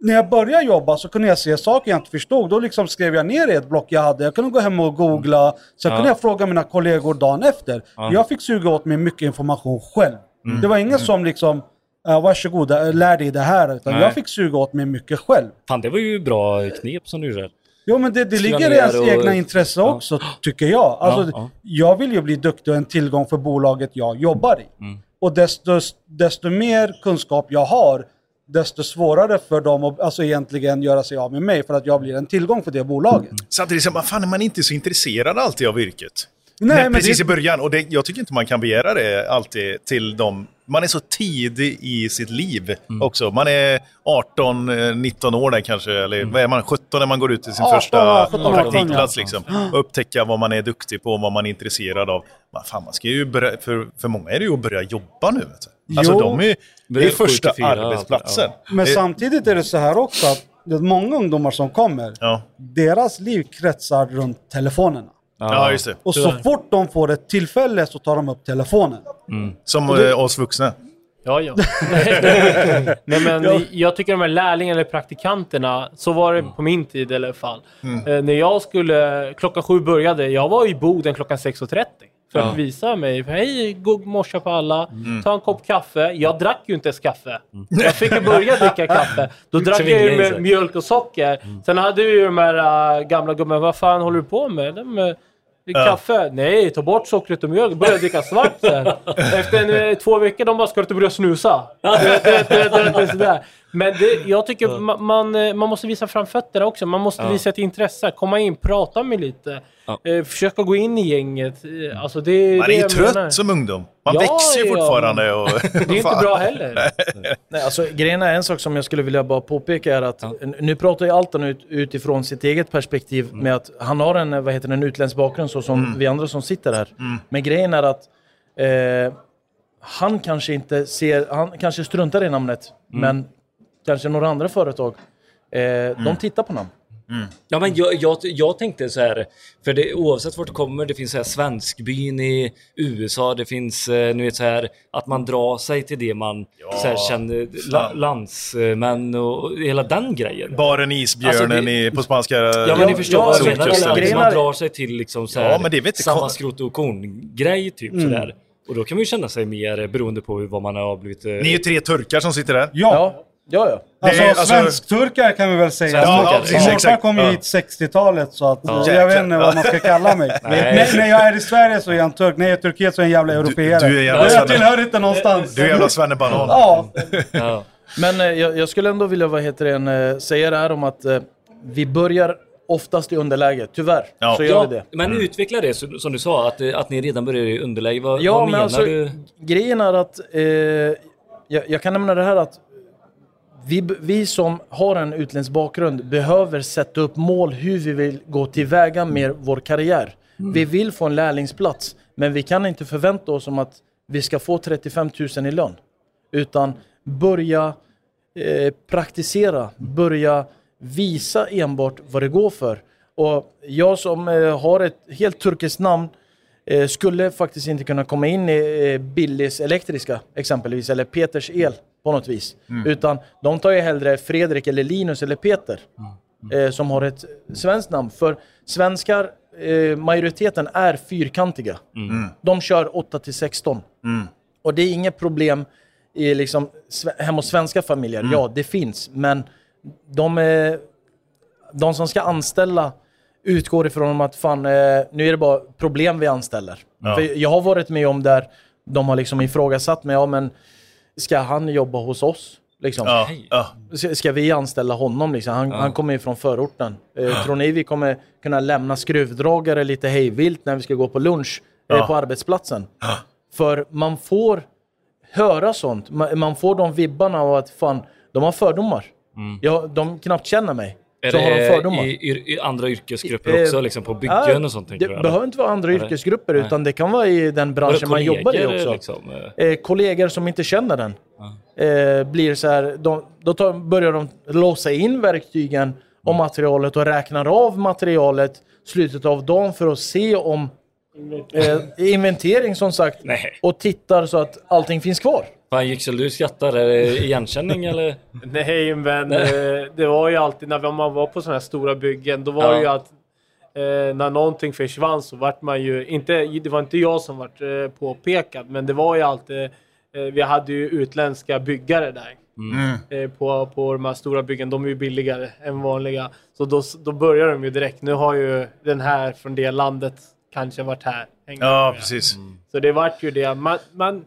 när jag började jobba så kunde jag se saker jag inte förstod. Då liksom skrev jag ner i ett block jag hade. Jag kunde gå hem och googla. Sen Ja. kunde jag fråga mina kollegor dagen efter. Jag fick suga åt mig mycket information själv. Mm. Det var ingen som liksom... Uh, varsågod, lär dig det här. Utan Nej. jag fick suga åt mig mycket själv. Fan, det var ju bra knep som du gjorde. Jo men det, det ligger i ens och- egna intresse Ja. också, tycker jag. Alltså, ja. Jag vill ju bli duktig och en tillgång för bolaget jag jobbar i. Mm. Och desto, desto mer kunskap jag har, desto svårare för dem att alltså, egentligen göra sig av med mig för att jag blir en tillgång för det bolaget. Samtidigt så vad fan är man inte så intresserad alltid av yrket. Nej, Nej, men precis det- i början. Och det, jag tycker inte man kan begära det alltid till dem. Man är så tidig i sitt liv Mm. också. Man är 18, eh, 19 år där kanske, eller vad är man, 17 när man går ut till sin 18, första 17, 18, praktikplats. ja. Liksom. Och upptäcka vad man är duktig på, vad man är intresserad av. Man, fan, man ska ju börja, för, för många är det ju att börja jobba nu. Vet du. Alltså Jo. de är det är första 74, arbetsplatsen. Men Det- samtidigt är det så här också att det är många ungdomar som kommer, Ja. deras liv kretsar runt telefonerna. Ja, just det. Och så fort de får ett tillfälle så tar de upp telefonen. Som eh, oss vuxna. Ja, ja. *laughs* Nej, men jag tycker de här lärlingarna eller praktikanterna, så var det på min tid i alla fall. Eh, när jag skulle, klockan sju började, jag var i Boden klockan 6.30. För att visa mig, hej, god morse på alla, ta en kopp kaffe. Jag drack ju inte ens kaffe. Jag fick ju börja *laughs* dricka kaffe. Då drack jag ju med mjölk och socker. Sen hade vi ju de här äh, gamla gubbarna, vad fan håller du på med? De, äh, Kaffe? Nej, ta bort sockret och mjölk. Börja dricka svart sen. *laughs* Efter en, eh, två veckor, de bara, ska du inte börja snusa? Men det, jag tycker man, man, eh, man måste visa fram fötterna också. Man måste visa ett intresse. Komma in, prata med lite. Eh, försöka gå in i gänget. Alltså det, Man är ju trött menar. som ungdom. Man Ja, växer ju ja, fortfarande. Och, *laughs* Det är inte bra heller. *laughs* Nej, alltså, grejen är en sak som jag skulle vilja bara påpeka är att n- nu pratar ju Altan ut, utifrån sitt eget perspektiv med att han har en, vad heter det, en utländsk bakgrund så som vi andra som sitter här. Men grejen är att eh, han kanske inte ser, han kanske struntar i namnet, men kanske några andra företag, eh, de tittar på namn. Ja, men jag, jag, jag tänkte så här, för det, oavsett vart det kommer, det finns så här svenskbyn i USA, det finns, eh, ni vet så här, att man drar sig till det man så här, känner, la, landsmän och, och hela den grejen. Baren Isbjörnen Alltså, det- i, på spanska Ja men ni förstår vad jag menar. Liksom. Man drar sig till liksom så här, Ja, men det vet jag. samma skrot och korn-grej typ sådär. Och då kan man ju känna sig mer beroende på hur, vad man har blivit... eh, Ni är ju tre turkar som sitter där. Ja, Ja, ja, alltså, alltså- svensk-turkar kan vi väl säga. Ja, Morfar kom ju hit 60-talet så att Ja. jag vet inte vad man ska kalla mig. *laughs* Nej. när, när jag är i Sverige så är jag en turk, när jag är i Turkiet så är jag en jävla europeare. du är en jävla jag svenne. tillhör inte någonstans. Du är jävla svennebanan. *laughs* Ja, ja. Men eh, jag, jag skulle ändå vilja vad heter det, en, eh, säga det här om att eh, vi börjar oftast i underläge, tyvärr. Ja. Så gör ja, vi det. men utveckla det som du sa, att, att ni redan börjar i underläge. Vad, Ja, vad men menar alltså, du? grejen är att eh, jag, jag kan nämna det här att vi, vi som har en utländsk bakgrund behöver sätta upp mål hur vi vill gå tillväga med vår karriär. Vi vill få en lärlingsplats, men vi kan inte förvänta oss om att vi ska få 35 000 i lön. Utan börja eh, praktisera, börja visa enbart vad det går för. Och jag som eh, har ett helt turkiskt namn eh, skulle faktiskt inte kunna komma in i eh, Billys elektriska exempelvis, eller Peters el på något vis. Utan de tar ju hellre Fredrik eller Linus eller Peter eh, som har ett svenskt namn. För svenskar, eh, majoriteten är fyrkantiga. De kör 8 till 16. Och det är inget problem i liksom, hemma hos svenska familjer. Ja, det finns. Men de, är, de som ska anställa utgår ifrån att fan, eh, nu är det bara problem vi anställer. Ja. För jag har varit med om där de har liksom ifrågasatt mig. Ja, men ska han jobba hos oss? Liksom. Ja, ja. Ska- Ska vi anställa honom? Liksom? Han, han kommer ju från förorten. Eh, tror ni vi kommer kunna lämna skruvdragare lite hejvilt när vi ska gå på lunch eh, Ja. på arbetsplatsen? För man får höra sånt. Man, man får de vibbarna av att fan, de har fördomar. Ja, de knappt känner mig. Är så har de det fördomar. i, i, i andra yrkesgrupper Eh, också, liksom på byggen Ja, och sånt? Det behöver inte vara andra yrkesgrupper, Nej. utan det kan vara i den branschen man jobbar i också. Liksom? eh? eh, kollegor som inte känner den. Eh, blir så här, de, då tar, börjar de låsa in verktygen och Mm. materialet och räknar av materialet slutet av dagen för att se om eh, inventering som sagt *laughs* Nej. och tittar så att allting finns kvar. Fan Yüksel, du skrattar. Är det igenkänning *laughs* eller? Nej, men eh, det var ju alltid när man var på sådana här stora byggen, då var Ja. ju att eh, när någonting försvann så vart man ju, inte, det var inte jag som vart eh, påpekad, men det var ju alltid, eh, vi hade ju utländska byggare där. Eh, på, på de här stora byggen, de är ju billigare än vanliga. Så då, då börjar de ju direkt. Nu har ju den här från det landet kanske varit här. en gång. ja, precis. Så det vart ju det. Man, man,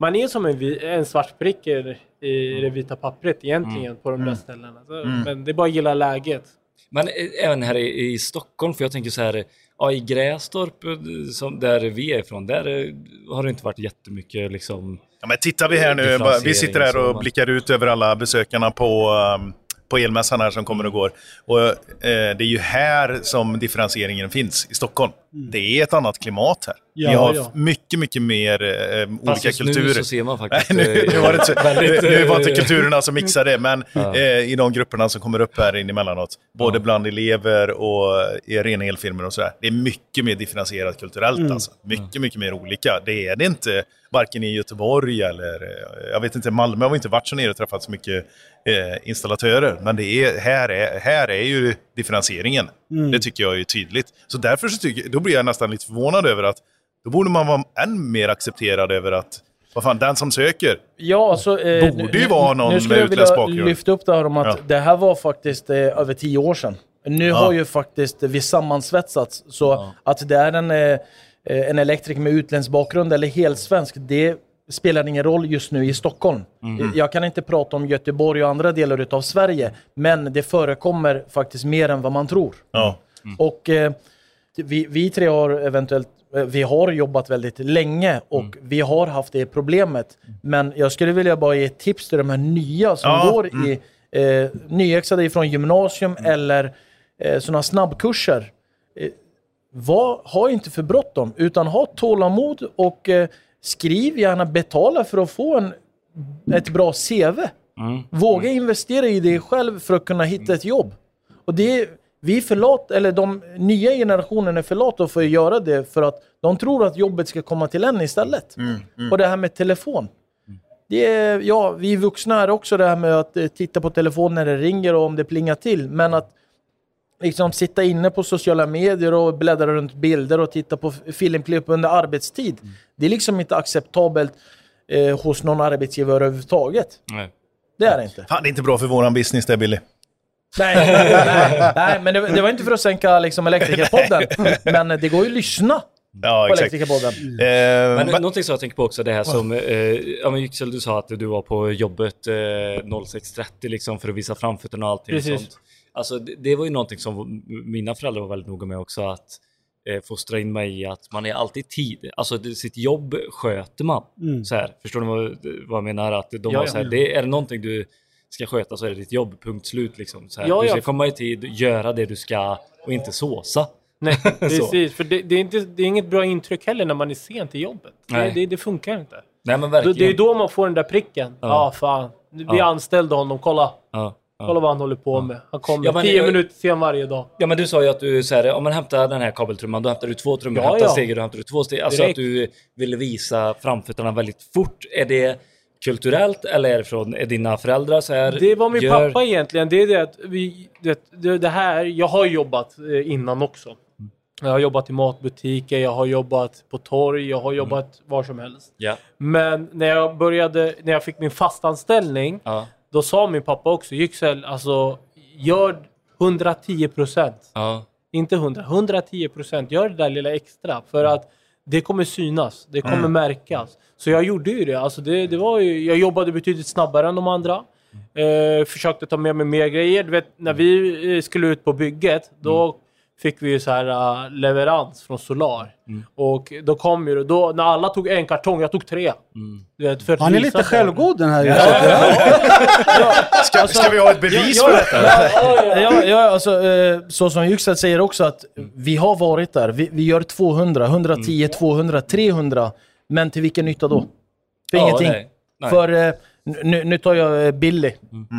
man är som en, en svart prick i, i det vita pappret egentligen på de där ställena. Så, Men det är bara att gilla läget. Men eh, även här i, i Stockholm, för jag tänker så här, ja, i Grästorp, eh, som, där vi är ifrån, där eh, har det inte varit jättemycket liksom... Ja, men tittar vi här nu, vi sitter här och blickar ut över alla besökarna på, um, på elmässan här som kommer och går. Och, eh, det är ju här som differentieringen finns, i Stockholm. Det är ett annat klimat här. Ja, vi har ja. mycket, mycket mer eh, olika Fast just kulturer. nu så ser man *laughs* Nej, faktiskt... nu, eh, nu, var det inte, *laughs* väldigt, nu, nu var inte eh, kulturerna som mixade, men *laughs* eh, i de grupperna som kommer upp här in emellanåt, både bland elever och i rena elfilmer och sådär, det är mycket mer differentierat kulturellt alltså. Mycket, mycket mer olika. Det är det inte, varken i Göteborg eller, eh, jag vet inte, Malmö har vi inte varit så nere och träffat så mycket eh, installatörer, men det är, här, är, här är ju differentieringen. Det tycker jag är tydligt. Så därför så tycker, då blir jag nästan lite förvånad över att då borde man vara än mer accepterad över att vad fan, den som söker, Ja, alltså, eh, Borde ju vara någon nu skulle med jag vilja utländsk bakgrund. lyfta upp det här om att Ja. det här var faktiskt eh, över tio år sedan. Nu har ju faktiskt vi sammansvetsats så att det är en, eh, eh, en elektriker med utländsk bakgrund eller helsvensk, det spelar ingen roll just nu i Stockholm. Mhm. Jag kan inte prata om Göteborg och andra delar utav Sverige, men det förekommer faktiskt mer än vad man tror. ja. Och eh, vi, vi tre har eventuellt, eh, vi har jobbat väldigt länge och Mm. vi har haft det problemet. Men jag skulle vilja bara ge ett tips till de här nya som Ja, Mm. går i eh, nyexade från gymnasium eller eh, sådana snabbkurser. Eh, var, ha inte för bråttom, utan ha tålamod och eh, skriv gärna betala för att få en, ett bra CV. Våga investera i dig själv för att kunna hitta ett jobb. Och det är, vi är för lat, eller de nya generationen är för lata för att göra det för att de tror att jobbet ska komma till en istället. Och det här med telefon. Det är, ja, vi vuxna är också det här med att eh, titta på telefonen när det ringer och om det plingar till. Men att liksom sitta inne på sociala medier och bläddra runt bilder och titta på filmklipp under arbetstid. Det är liksom inte acceptabelt eh, hos någon arbetsgivare överhuvudtaget. Nej. Det är det inte. Fan, det är inte bra för våran business det, Billy. Nej, nej, nej, men det, det var inte för att sänka liksom, Elektrikerpodden. *laughs* Men det går ju att lyssna Ja, på exakt. Elektrikerpodden. Eh, Men men, någonting som jag tänker på också, det här som, eh, ja men Yüksel du sa att du var på jobbet eh, 06.30 liksom för att visa framfötterna och allting Precis. sånt. Alltså det, det var ju någonting som mina föräldrar var väldigt noga med också att eh, fostra in mig i att man är alltid tid. Alltså det, sitt jobb sköter man. Så här, förstår ni vad, vad jag menar? Att de Ja, var ja. så här, det, är det någonting du ska sköta så är det ditt jobb, punkt slut. Liksom. Så här, Ja, du ska ja. komma i tid, göra det du ska och inte såsa. Nej, *laughs* precis. För det, det, är inte, det är inget bra intryck heller när man är sent till jobbet. Det, det, det funkar inte. Nej men verkligen. det är då man får den där pricken. Ja, ah, fan. Vi Ja. anställde honom. Kolla. Ja, ja. Kolla vad han håller på med. Han kommer Ja, men tio jag- minuter sen varje dag. Ja men du sa ju att du så här, om man hämtar den här kabeltrumman, då hämtar du två trummor, Ja, hämtar ja. steg, då hämtar du två steg. Alltså Direkt. att du ville visa framfötterna väldigt fort. Är det kulturellt eller är det från är dina föräldrar så här? Det var min gör- pappa egentligen. Det är det att vi... Det, det, det här... Jag har jobbat eh, innan också. Jag har jobbat i matbutiker, jag har jobbat på torg, jag har jobbat var som helst. Ja. Men när jag började, när jag fick min fastanställning, Ja. Då sa min pappa också, Yüksel, alltså gör 110 procent. Ja. Inte 100, 110 procent. Gör det där lilla extra för att det kommer synas. Det kommer märkas. Så jag gjorde ju det. Alltså det, det var ju, jag jobbade betydligt snabbare än de andra. Eh, försökte ta med mig mer grejer. Du vet, när vi eh, skulle ut på bygget, då fick vi ju så här eh, leverans från Solar. Och då kom ju. Då, när alla tog en kartong, jag tog tre. Du vet, för Han är lite självgod den här. Ska, ska vi ha ett bevis Ja, på ja, detta? Ja, ja, alltså, eh, så som Yüksel säger också att vi har varit där. Vi, vi gör 200, 110, 200, 300. Men till vilken nytta då? För Ja, ingenting. nej. Nej. För eh, nu, nu tar jag eh, Billy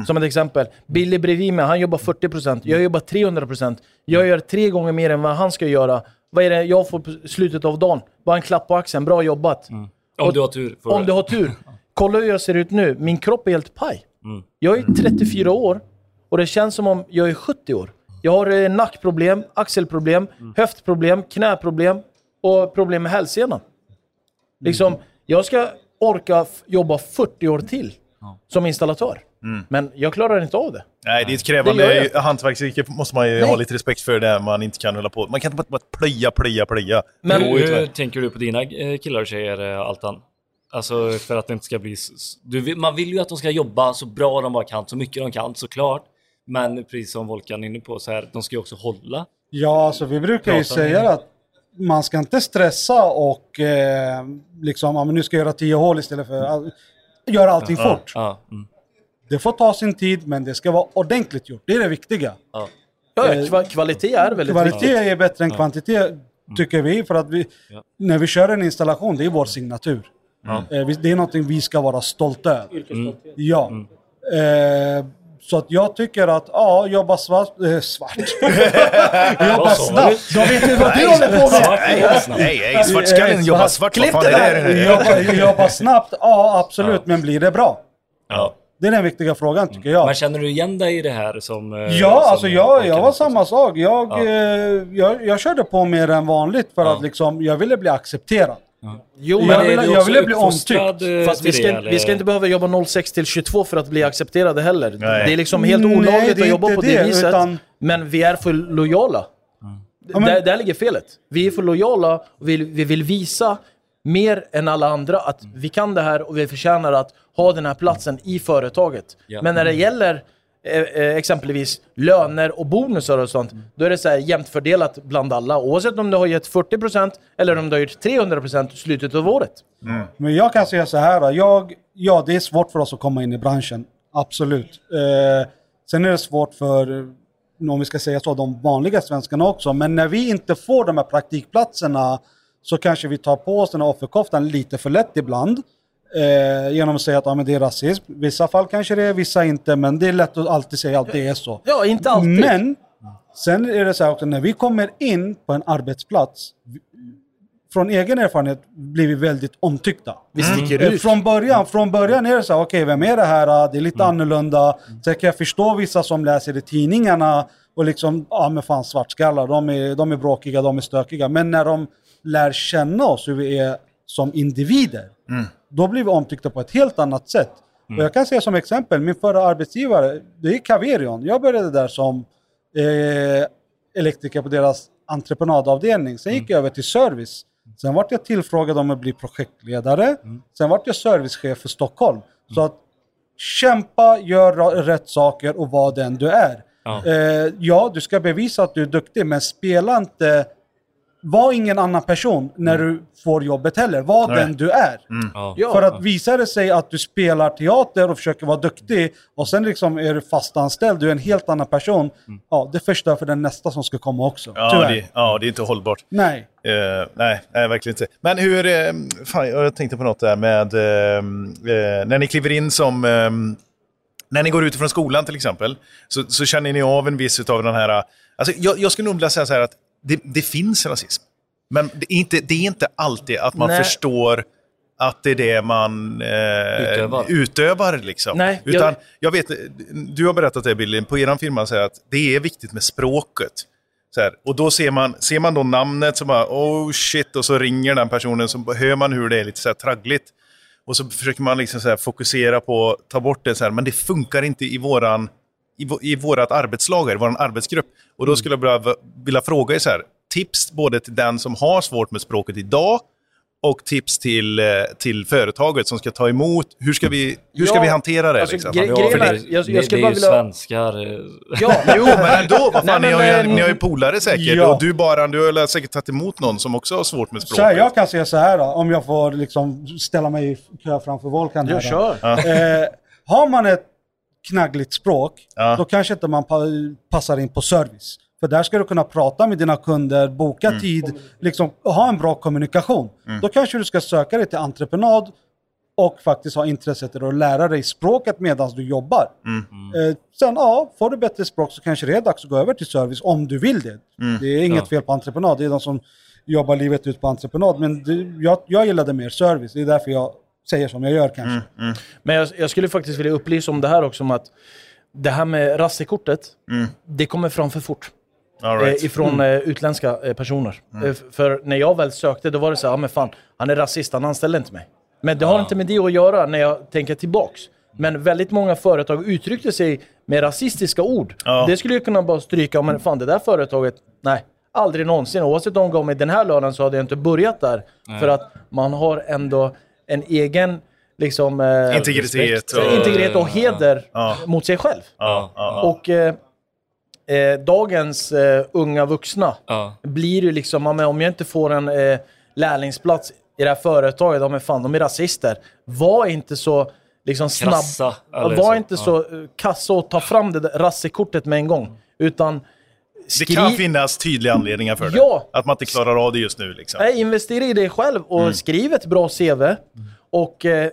som ett exempel. Billy bredvid mig, han jobbar 40%. Jag jobbar 300%. Jag gör tre gånger mer än vad han ska göra. Vad är det jag får på slutet av dagen? Bara en klapp på axeln. Bra jobbat. Om du har tur. Om du har tur. *laughs* Kolla hur jag ser ut nu. Min kropp är helt paj. Mm. Jag är 34 år och det känns som om jag är 70 år. Jag har eh, nackproblem, axelproblem, Mm. höftproblem, knäproblem och problem med hälsenan. Liksom, Mm. jag ska orka jobba 40 år till som installatör. Men jag klarar inte av det. Nej, det är ett krävande hantverksyrke. måste man ju Nej. ha lite respekt för det man inte kan hålla på. Man kan inte bara plöja, plöja, plöja. Men- Hur tänker du på dina eh, killar och tjejer, eh, Altan? Alltså för att det inte ska bli... Du, man vill ju att de ska jobba så bra de bara kan, så mycket de kan såklart. Men precis som Volkan är inne på, så här, de ska ju också hålla. Ja, alltså vi brukar ju säga att man ska inte stressa och eh, liksom, ja, men nu ska jag göra tio hål istället för att göra allting fort. Ja, mm. Det får ta sin tid, men det ska vara ordentligt gjort. Det är det viktiga. ja. Ja, Eh, kva- kvalitet är väldigt Kvalitet viktigt. är bättre än kvantitet, tycker vi. För att vi, Ja. när vi kör en installation, det är vår signatur. Vi- det är någonting vi ska vara stolta över. Ja. Eh, så att jag tycker att, ja, jobba svart. Eh, svart. *laughs* jobba snabbt. Då vet du vad du håller på med! Svart, Nej, nej, svartskallen jobbar svart. Klipp det är där. jobba, jobba snabbt, ja absolut, men blir det bra? Ja. Det är den viktiga frågan tycker jag. Men känner du igen dig i det här som... eh, Ja, som alltså jag, jag var också? samma sak. Jag, Ja. eh, jag, jag körde på mer än vanligt för Ja. att liksom, jag ville bli accepterad. Jo, Jag men är du jag ville bli omtyckt. eh, Fast vi ska, det, inte- vi ska inte behöva jobba 06 till 22 för att bli accepterade heller. Nej. Det är liksom helt olagligt att jobba på det, det, viset. utan- Men vi är för lojala. men- där, där ligger felet. Vi är för lojala och vi, vi vill visa mer än alla andra att vi kan det här och vi förtjänar att ha den här platsen i företaget. Ja. Men när det gäller exempelvis löner och bonusar och sånt, då är det så här jämnt fördelat bland alla. Oavsett om du har gett 40% eller om du har gjort 300% i slutet av året. Men jag kan säga så här, jag, ja det är svårt för oss att komma in i branschen. Absolut. Eh, sen är det svårt för, eh, om vi ska säga så, de vanliga svenskarna också. Men när vi inte får de här praktikplatserna så kanske vi tar på oss den här offerkoftan lite för lätt ibland. Eh, genom att säga att ja, men det är rasism. Vissa fall kanske det är, vissa inte. Men det är lätt att alltid säga att det är så. Ja, inte alltid. Men sen är det så här också, när vi kommer in på en arbetsplats, från egen erfarenhet blir vi väldigt omtyckta. vi sticker Eh, ut. Från början, från början är det så här, okej vem är det här? Det är lite annorlunda. Sen kan jag förstå vissa som läser i tidningarna och liksom, ja men fan svartskallar, de är, de är bråkiga, de är stökiga. Men när de lär känna oss hur vi är som individer, då blir vi omtyckta på ett helt annat sätt. Och jag kan säga som exempel, min förra arbetsgivare, det är Caverion. Jag började där som eh, elektriker på deras entreprenadavdelning. Sen gick jag över till service. Sen vart jag tillfrågad om att bli projektledare. Sen vart jag servicechef för Stockholm. Så att kämpa, gör rätt saker och var den du är. Ja. Eh, ja, du ska bevisa att du är duktig, men spela inte var ingen annan person när du får jobbet heller. Var Nej. den du är. Ja. Ja. För att visar det sig att du spelar teater och försöker vara duktig och sen liksom är du fastanställd, du är en helt annan person. Ja, det förstör för den nästa som ska komma också. Ja, det, ja, det är inte hållbart. Nej. Eh, nej, nej, verkligen inte. Men hur... eh, fan, jag tänkte på något där med... eh, eh, när ni kliver in som... när ni går ut från skolan till exempel, så, så känner ni av en viss utav den här... Alltså, jag, jag skulle nog vilja säga så här att det, det finns rasism. Men det är, inte, det är inte alltid att man Nej. förstår att det är det man eh, Utövar. utövar. Liksom. Nej, jag- Utan, jag... vet, du har berättat det Billy, på er firma, så här, att det är viktigt med språket. Så här, och då ser man, ser man då namnet så bara oh shit och så ringer den personen så hör man hur det är lite så här traggligt. Och så försöker man liksom så här fokusera på att ta bort det så här, men det funkar inte i våran i, i vårat arbetslag, i vår arbetsgrupp. Och då skulle jag bara vilja fråga er så här, tips både till den som har svårt med språket idag och tips till, eh, till företaget som ska ta emot. Hur ska vi, hur ska Ja, vi hantera det? alltså, liksom? gre- Ja, grejen för är- det, jag- jag det, skulle det bara är ju vilja- svenskar. Ja, *laughs* Jo, men ändå. Vad fan, Nej, ni, har men, ju, eh, ni har ju polare säkert. Ja. Och du, bara, du har säkert tagit emot någon som också har svårt med Så språket. här, jag kan säga så här då, om jag får liksom ställa mig i kö framför Volkan. jag här kör. Eh, har man ett knaggligt språk, Ja. då kanske inte man pa passar in på service. För där ska du kunna prata med dina kunder, boka Mm. tid, liksom ha en bra kommunikation. Då kanske du ska söka dig till entreprenad och faktiskt ha intresset att lära dig språket medan du jobbar. Mm. Eh, sen, ja, får du bättre språk så kanske det är dags att gå över till service om du vill det. Mm. Det är inget Ja. fel på entreprenad, det är de som jobbar livet ut på entreprenad. Men det, jag, jag gillade mer service, det är därför jag säger som jag gör kanske. Mm. Men jag, jag skulle faktiskt vilja upplysa om det här också, om att det här med rassekortet, det kommer fram för fort. All right. eh, ifrån eh, utländska eh, personer. Eh, f- för när jag väl sökte, då var det så här, ja men fan, han är rasist, han anställde inte mig. Men det har inte med det att göra när jag tänker tillbaks. Men väldigt många företag uttryckte sig med rasistiska ord. Ja. Det skulle jag kunna bara stryka, men fan det där företaget, nej. Aldrig någonsin. Oavsett om de gav mig den här lönen så hade jag inte börjat där. För att man har ändå en egen liksom, eh, Integritet så och- integritet och heder Ja. mot sig själv. ja, ja, Och eh, eh, dagens eh, unga vuxna blir ju liksom, om jag inte får en eh, lärlingsplats i det här företaget, ja men fan de är rasister. Var inte så liksom snabb. Krassa, var så. inte så eh, kassa och ta fram det där rassekortet med en gång. Utan Det skri- kan finnas tydliga anledningar för det. Ja. Att man inte klarar av det just nu. Liksom. Nej, investera i dig själv och Mm. skriv ett bra CV. Och eh,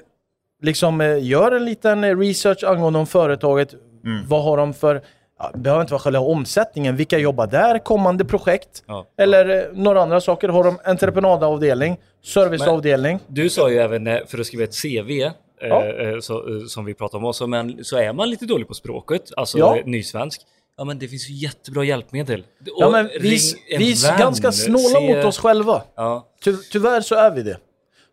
liksom eh, gör en liten research angående om företaget. Mm. Vad har de för, ja, det behöver inte vara själva omsättningen, vilka jobbar där, kommande projekt. Ja. Eller eh, några andra saker. Har de entreprenadavdelning, serviceavdelning. Du sa ju även eh, för att skriva ett CV, eh, Ja. eh, så, som vi pratade om också, men så är man lite dålig på språket, alltså Ja. nysvensk. Ja men det finns ju jättebra hjälpmedel. Ja, men vi, vi är ganska snåla se- mot oss själva. Ja. Ty, tyvärr så är vi det.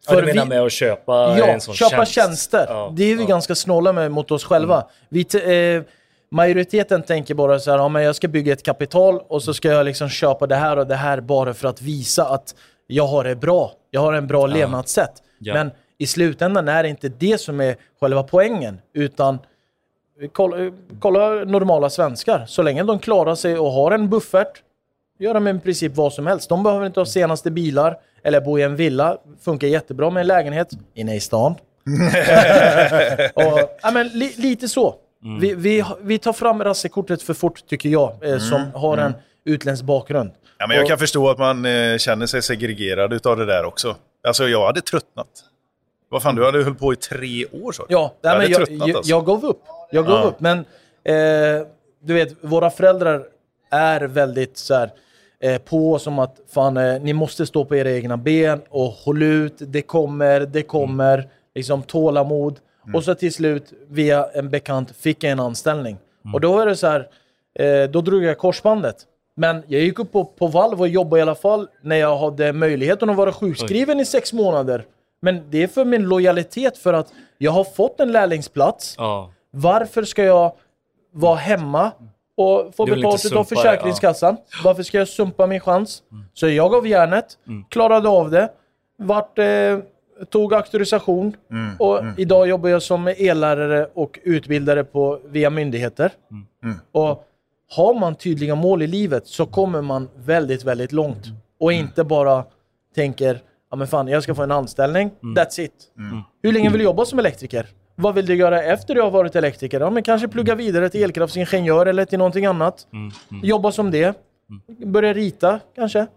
Ja, du menar vi- med att köpa Ja, en sån köpa tjänst? tjänster. Ja, Det är vi ganska snåla med mot oss själva. Vi t- eh, majoriteten tänker bara så här, ja, men jag ska bygga ett kapital och så ska jag liksom köpa det här och det här bara för att visa att jag har det bra. Jag har en bra levnadssätt. Men i slutändan är det inte det som är själva poängen, utan kolla, kolla normala svenskar. Så länge de klarar sig och har en buffert, gör de i princip vad som helst. De behöver inte ha senaste bilar eller bo i en villa. Funkar jättebra med en lägenhet inne i stan. *laughs* och, ja, men, li, lite så. Vi, vi, vi tar fram rassekortet för fort, tycker jag, eh, som har en utländsk bakgrund. Ja, men jag Och- kan förstå att man eh, känner sig segregerad utav det där också. Alltså jag hade tröttnat. Vad fan, du hade hållit på i tre år så. Ja, nej, men jag, tröttnat, jag, alltså. jag gav upp. Jag gav Ja. upp. Men eh, du vet, våra föräldrar är väldigt så här, eh, på som att fan, eh, ni måste stå på era egna ben och håll ut, det kommer, det kommer, liksom tålamod. Och så till slut, via en bekant, fick jag en anställning. Och då är det så här, eh, då drog jag korsbandet. Men jag gick upp på, på valv och jobbade i alla fall när jag hade möjligheten att vara sjukskriven i sex månader. Men det är för min lojalitet för att jag har fått en lärlingsplats. Ja. Varför ska jag vara hemma och få betalt av Försäkringskassan? Varför ska jag sumpa min chans? Så jag gav järnet, Mm. klarade av det, vart, eh, tog auktorisation Mm, och idag jobbar jag som e-lärare och utbildare på, via myndigheter. Mm. Och har man tydliga mål i livet så kommer man väldigt, väldigt långt. Och inte bara tänker, ja men fan jag ska få en anställning, that's it. Hur länge vill du jobba som elektriker? Vad vill du göra efter du har varit elektriker? Ja men kanske plugga vidare till elkraftsingenjör eller till någonting annat. Jobba som det. Börja rita kanske.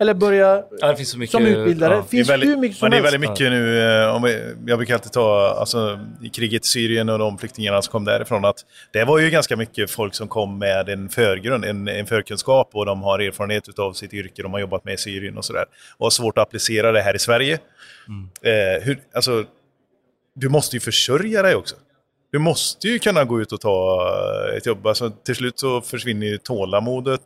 Eller börja Ja, det finns så mycket... som utbildare. ja. finns det väldigt, hur mycket som men det är helst. väldigt mycket nu, eh, om vi, jag brukar alltid ta alltså, i kriget i Syrien och de flyktingarna som kom därifrån, att det var ju ganska mycket folk som kom med en förgrund, en, en förkunskap och de har erfarenhet av sitt yrke, de har jobbat med i Syrien och sådär. Och har svårt att applicera det här i Sverige. Eh, hur, alltså, du måste ju försörja dig också. Du måste ju kunna gå ut och ta eh, ett jobb. Alltså, till slut så försvinner ju tålamodet.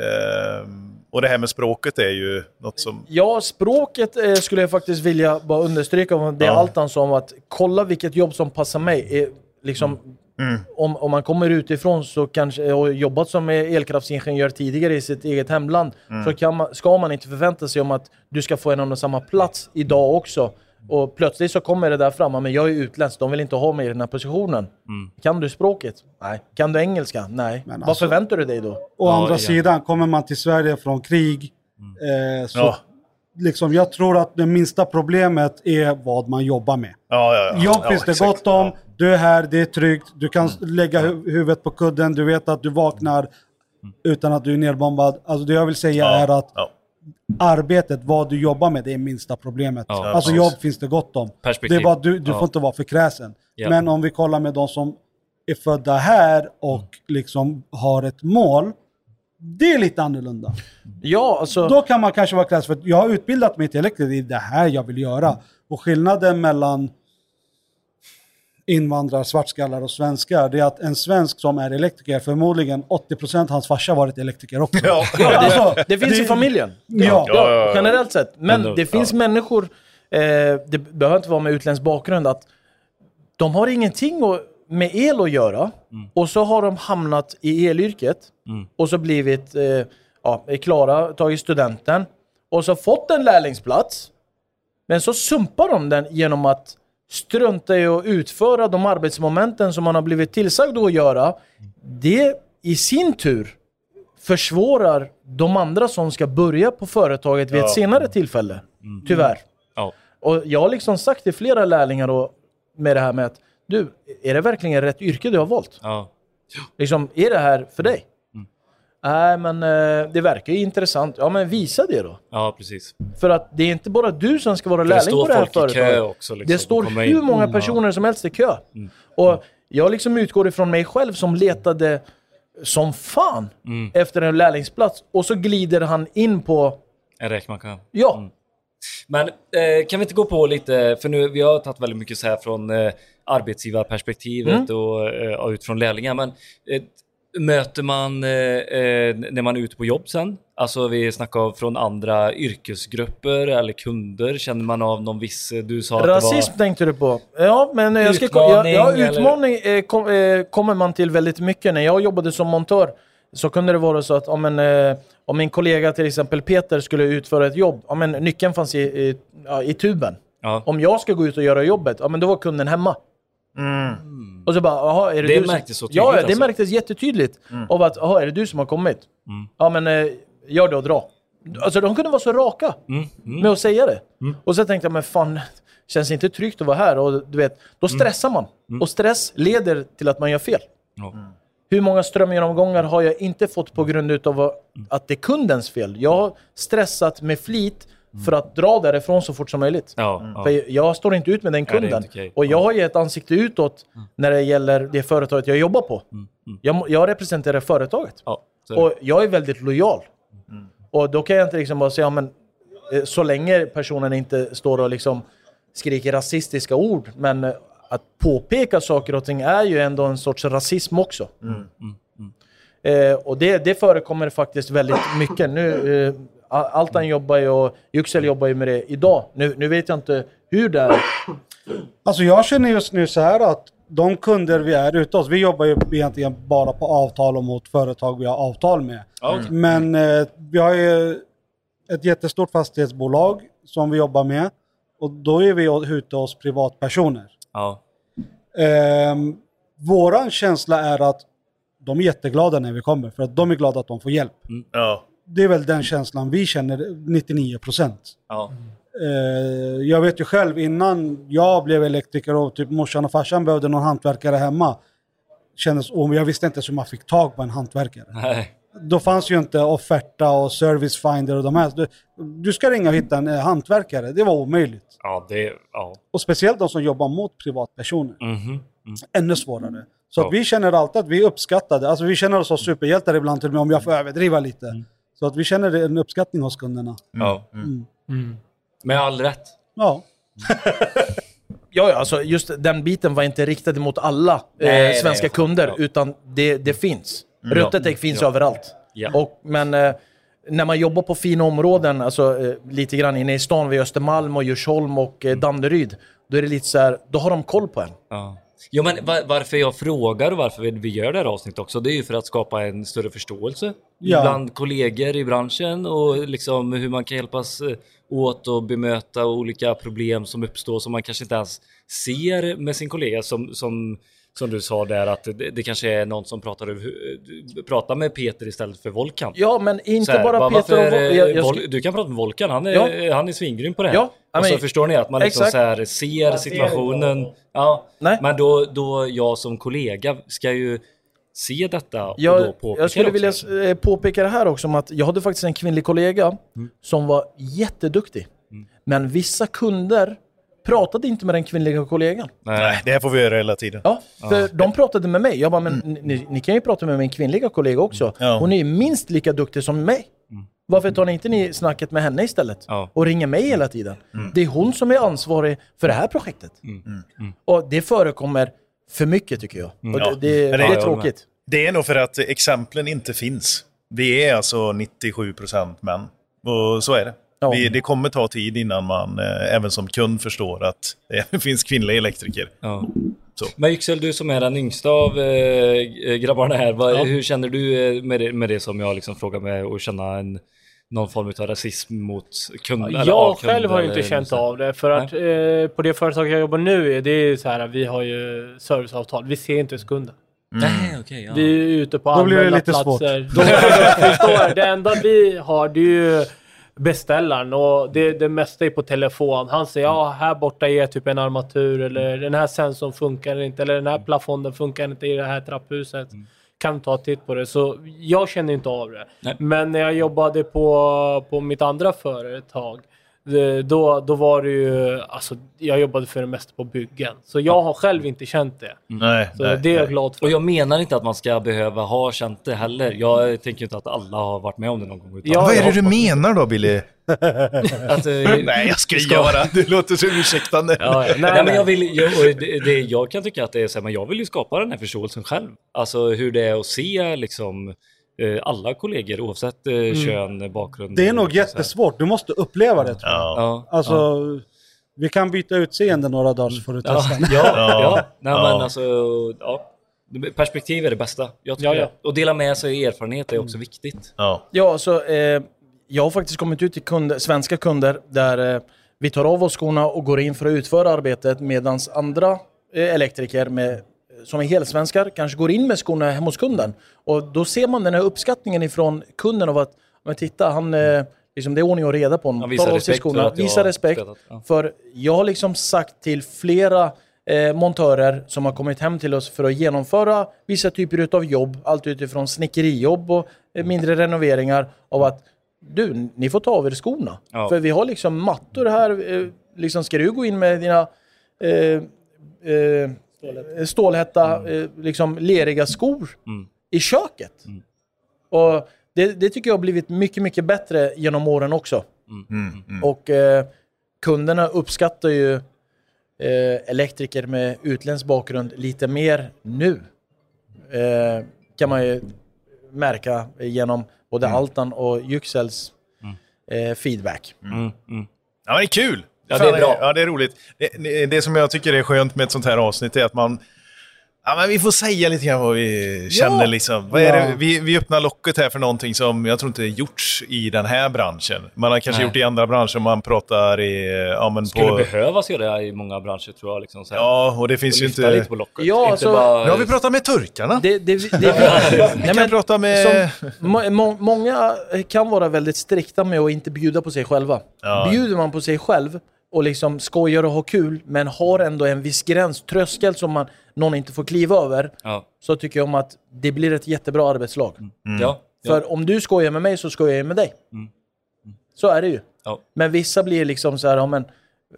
Eh, och det här med språket är ju något som... Ja, språket eh, skulle jag faktiskt vilja bara understryka. vad Det är Ja. Altan sa om att kolla vilket jobb som passar mig. Eh, liksom, Mm. om, om man kommer utifrån så kanske, och jobbat som elkraftsingenjör tidigare i sitt eget hemland, Mm. så man, ska man inte förvänta sig om att du ska få en och samma plats idag också. Och plötsligt så kommer det där fram, men jag är utländsk, de vill inte ha mig i den här positionen. Kan du språket? Nej. Kan du engelska? Nej. Men Vad alltså- förväntar du dig då? Å Ja, andra ja. sidan, kommer man till Sverige från krig, eh, så Ja. liksom, jag tror att det minsta problemet är vad man jobbar med. Ja, ja, ja. Jobb ja, finns det gott om, Ja. du är här, det är tryggt, du kan lägga hu- huvudet på kudden, du vet att du vaknar utan att du är nedbombad. Alltså det jag vill säga Ja, är att ja. Arbetet, vad du jobbar med, det är minsta problemet. Ja, alltså precis. jobb finns det gott om. Perspektiv. Det är bara du, du Ja. får inte vara för kräsen. Ja. Men om vi kollar med de som är födda här och liksom har ett mål, det är lite annorlunda. Ja, alltså... Då kan man kanske vara kräsen, för jag har utbildat mig till elektriker, det är det här jag vill göra. Och skillnaden mellan invandrare, svartskallar och svenskar, det är att en svensk som är elektriker, förmodligen 80% hans farsa varit elektriker också. Ja. Ja, det, Alltså, det finns i det- familjen. Ja. Ja, generellt sett. Men Ändå, det finns människor, eh, det behöver inte vara med utländsk bakgrund, att de har ingenting med el att göra och så har de hamnat i elyrket och så blivit eh, ja, klara, tagit studenten och så fått en lärlingsplats. Men så sumpar de den genom att strunta i att utföra de arbetsmomenten som man har blivit tillsagd att göra. Det i sin tur försvårar de andra som ska börja på företaget vid ett senare tillfälle. Tyvärr. Ja. Och jag har liksom sagt till flera lärlingar då, med det här med att du, är det verkligen rätt yrke du har valt? Ja. Liksom, är det här för dig? Nej, men eh, det verkar ju intressant. Ja, men visa det då. ja, precis. För att det är inte bara du som ska vara För det lärling står på det här folk i kö företaget. också. Liksom, Det står hur in. Mm. många personer som helst i kö. Och jag liksom utgår ifrån mig själv som letade som fan Mm. efter en lärlingsplats. Och så glider han in på, En räkmacka. ja, Mm. Men eh, kan vi inte gå på lite, för nu vi har tagit väldigt mycket så här från eh, arbetsgivarperspektivet Mm. och, eh, och utifrån lärlingar. Men eh, möter man eh, eh, när man är ute på jobb sen? Alltså vi snackar från andra yrkesgrupper eller kunder. Känner man av någon viss, eh, du sa att rasism det tänkte du på. Ja, men jag ska, ja, Utmaning, ja, utmaning eh, kom, eh, kommer man till väldigt mycket. När jag jobbade som montör så kunde det vara så att om en, eh, om min kollega till exempel Peter skulle utföra ett jobb, ja, men nyckeln fanns i, i, i tuben. var... Ja. Om jag ska gå ut och göra jobbet, ja men då var kunden hemma. Och så bara, jaha, är det, Det du märktes så tydligt Ja, det alltså. märktes jättetydligt. Av att, jaha, är det du som har kommit? Ja men, eh, gör det och dra. Alltså de kunde vara så raka Mm. med att säga det. Och så tänkte jag, men fan, känns det inte tryggt att vara här? Och du vet, då stressar man. Och stress leder till att man gör fel. Hur många strömgenomgångar har jag inte fått på grund av att det är kundens fel? Jag har stressat med flit för att dra därifrån så fort som möjligt. Ja, ja. För jag står inte ut med den kunden. okej. Och jag har ju ett ansikte utåt när det gäller det företaget jag jobbar på. Jag, må- jag representerar företaget. ja. Och jag är väldigt lojal. Och då kan jag inte liksom bara säga, men eh, så länge personen inte står och liksom skriker rasistiska ord, men eh, att påpeka saker och ting är ju ändå en sorts rasism också. Eh, och det, det förekommer faktiskt väldigt mycket. Nu, eh, Altan jobbar ju och Yüksel jobbar ju med det idag. Nu, nu vet jag inte hur det är. Alltså jag känner just nu så här att de kunder vi är ute hos, vi jobbar ju egentligen bara på avtal och mot företag vi har avtal med. Okej. Men eh, vi har ju ett jättestort fastighetsbolag som vi jobbar med. Och då är vi ute hos privatpersoner. Ja. Ehm, våran känsla är att de är jätteglada när vi kommer, för att de är glada att de får hjälp. Ja. Det är väl den känslan vi känner 99 procent. Ja. Eh, jag vet ju själv innan jag blev elektriker och typ morsan och farsan behövde någon hantverkare hemma. Kändes, och jag visste inte ens hur man fick tag på en hantverkare. Nej. Då fanns ju inte Offerta och Service Finder och de här. Du, du ska ringa och hitta en eh, hantverkare, det var omöjligt. Ja, det... Ja. Och speciellt de som jobbar mot privatpersoner. Mhm. Ännu svårare. Så Ja. vi känner alltid att vi är uppskattade. Alltså vi känner oss som superhjältar ibland till och med om jag får överdriva lite. Så att vi känner en uppskattning hos kunderna. ja. Mm. Med all rätt. Ja. *laughs* Ja, ja, alltså just den biten var inte riktad mot alla Nej, eh, svenska nej, kunder, ja. utan det, det finns. Rutetek finns överallt. Ja. Och, men eh, när man jobbar på fina områden, alltså eh, lite grann inne i stan vid Östermalm och Djursholm och eh, Danderyd, då är det lite så här, då har de koll på en. Ja. Jo, men va- varför jag frågar och varför vi- gör det här avsnittet också, det är ju för att skapa en större förståelse Ja. bland kollegor i branschen och liksom hur man kan hjälpas eh, åt och bemöta olika problem som uppstår som man kanske inte ens ser med sin kollega som, som, som du sa där att det, det kanske är någon som pratar, över- pratar med Peter istället för Volkan. Ja, men inte här, bara va- Peter och... är Vol- det- jag, jag, Vol- sk- Du kan prata med Volkan, han är, Ja. han är svingrym på det här. Ja, ja, och så förstår ni att man liksom så här ser situationen. Ja, Nej. men då, då jag som kollega ska ju se detta och då jag, påpeka jag skulle vilja också. eh, påpeka det här också, om att jag hade faktiskt en kvinnlig kollega som var jätteduktig. Men vissa kunder pratade inte med den kvinnliga kollegan. Nej, det här får vi göra hela tiden. Ja, för de pratade med mig. Jag bara, men ni, ni kan ju prata med min kvinnliga kollega också. Ja. Hon är ju minst lika duktig som mig. Varför tar ni inte ni snacket med henne istället? Ja. Och ringer mig hela tiden. Det är hon som är ansvarig för det här projektet. Och det förekommer för mycket tycker jag. Och Ja. det, det, det det- är tråkigt. Det är nog för att exemplen inte finns. Vi är alltså 97% män. Och så är det. Ja. Vi, det kommer ta tid innan man eh, även som kund förstår att *laughs* det finns kvinnliga elektriker. Ja. Så. Men Yxel, du som är den yngsta av eh, grabbarna här, vad, Ja. hur känner du eh, med det, med det som jag liksom frågar med och känna en, någon form av rasism mot kunder? Jag kunder själv har ju inte känt av det för att eh, på det företag jag jobbar nu, det är så här, vi har ju serviceavtal. Vi ser inte ens kunden. Nej, okej. ja. Vi är ute på Då blir det lite svårt. platser. Det enda vi har det är ju beställaren och det, det mesta är på telefon. Han säger ja, här borta är typ en armatur eller den här sensorn funkar inte eller den här plafonden funkar inte i det här trapphuset. Kan ta en titt på det. Så jag känner inte av det. Nej. Men när jag jobbade på, på mitt andra företag då, då var det ju, alltså jag jobbade för det mesta på byggen. Så jag har själv inte känt det. Nej, Så nej, det är jag nej. glad för. Och jag menar inte att man ska behöva ha känt det heller. Jag tänker inte att alla har varit med om det någon gång. utan- Ja, Vad är det du menar då, Billy? *laughs* Att, eh, *laughs* Nej, jag skojar bara. Du låter så ursäktande. Ja, ja. Nej, men jag, vill, jag, det, det, jag kan tycka att det är så här, men jag vill ju skapa den här förståelsen själv. Alltså hur det är att se liksom eh, alla kollegor oavsett eh, kön, bakgrund. Det är nog här. jättesvårt. Du måste uppleva det tror jag. Ja. Ja, Alltså, vi kan byta utseende några dagar så får du ja, testa. *laughs* ja, Ja. ja. Nej, Ja. men alltså, ja. Perspektiv är det bästa. Jag tycker Ja, ja. det. Och dela med sig erfarenhet är också viktigt. Ja. Ja, så eh, jag har faktiskt kommit ut till kunder, svenska kunder där eh, vi tar av oss skorna och går in för att utföra arbetet medan andra eh, elektriker med, som är helsvenskar kanske går in med skorna hemma hos kunden. Och då ser man den här uppskattningen ifrån kunden av att men titta, han, eh, liksom, det är ordning och reda på honom. tar av sig skorna, att jag visa har respekt. ja. För jag har liksom sagt till flera eh, montörer som har kommit hem till oss för att genomföra vissa typer av jobb, allt utifrån snickerijobb och eh, mindre renoveringar, av att du, ni får ta av er skorna. Ja. För vi har liksom mattor här, eh, liksom ska du gå in med dina eh, eh, stålhätta, eh, liksom leriga skor Mm. i köket? Och det, det tycker jag har blivit mycket, mycket bättre genom åren också. Mm, mm. Och eh, kunderna uppskattar ju eh, elektriker med utländsk bakgrund lite mer nu. Eh, kan man ju märka genom både Altan och Yüksels eh, feedback. Mm, mm. Ja, det är kul! Ja, det är bra. Ja, det är roligt. Det, det, det som jag tycker är skönt med ett sånt här avsnitt är att man, Ja, men vi får säga lite grann vad vi känner liksom. Vad är Ja. det? Vi, vi öppnar locket här för någonting som jag tror inte är gjorts i den här branschen. Man har kanske Nej. gjort det i andra branscher, man pratar i... Ja, men Skulle på... behövas göra det i många branscher tror jag. Liksom, så här. Ja, och det finns ju Lyfta inte... lite på locket. Ja, inte alltså- bara... Nu har vi pratat med turkarna. Det, det, *laughs* det, det, Vi kan prata med... som, må, många kan vara väldigt strikta med att inte bjuda på sig själva. Ja. Bjuder man på sig själv och liksom skojar och har kul, men har ändå en viss gräns, tröskel som man, någon inte får kliva över, Ja. så tycker jag om att det blir ett jättebra arbetslag. Mm. Ja. För om du skojar med mig så skojar jag med dig. Mm. Så är det ju. Ja. Men vissa blir liksom så här, ja men,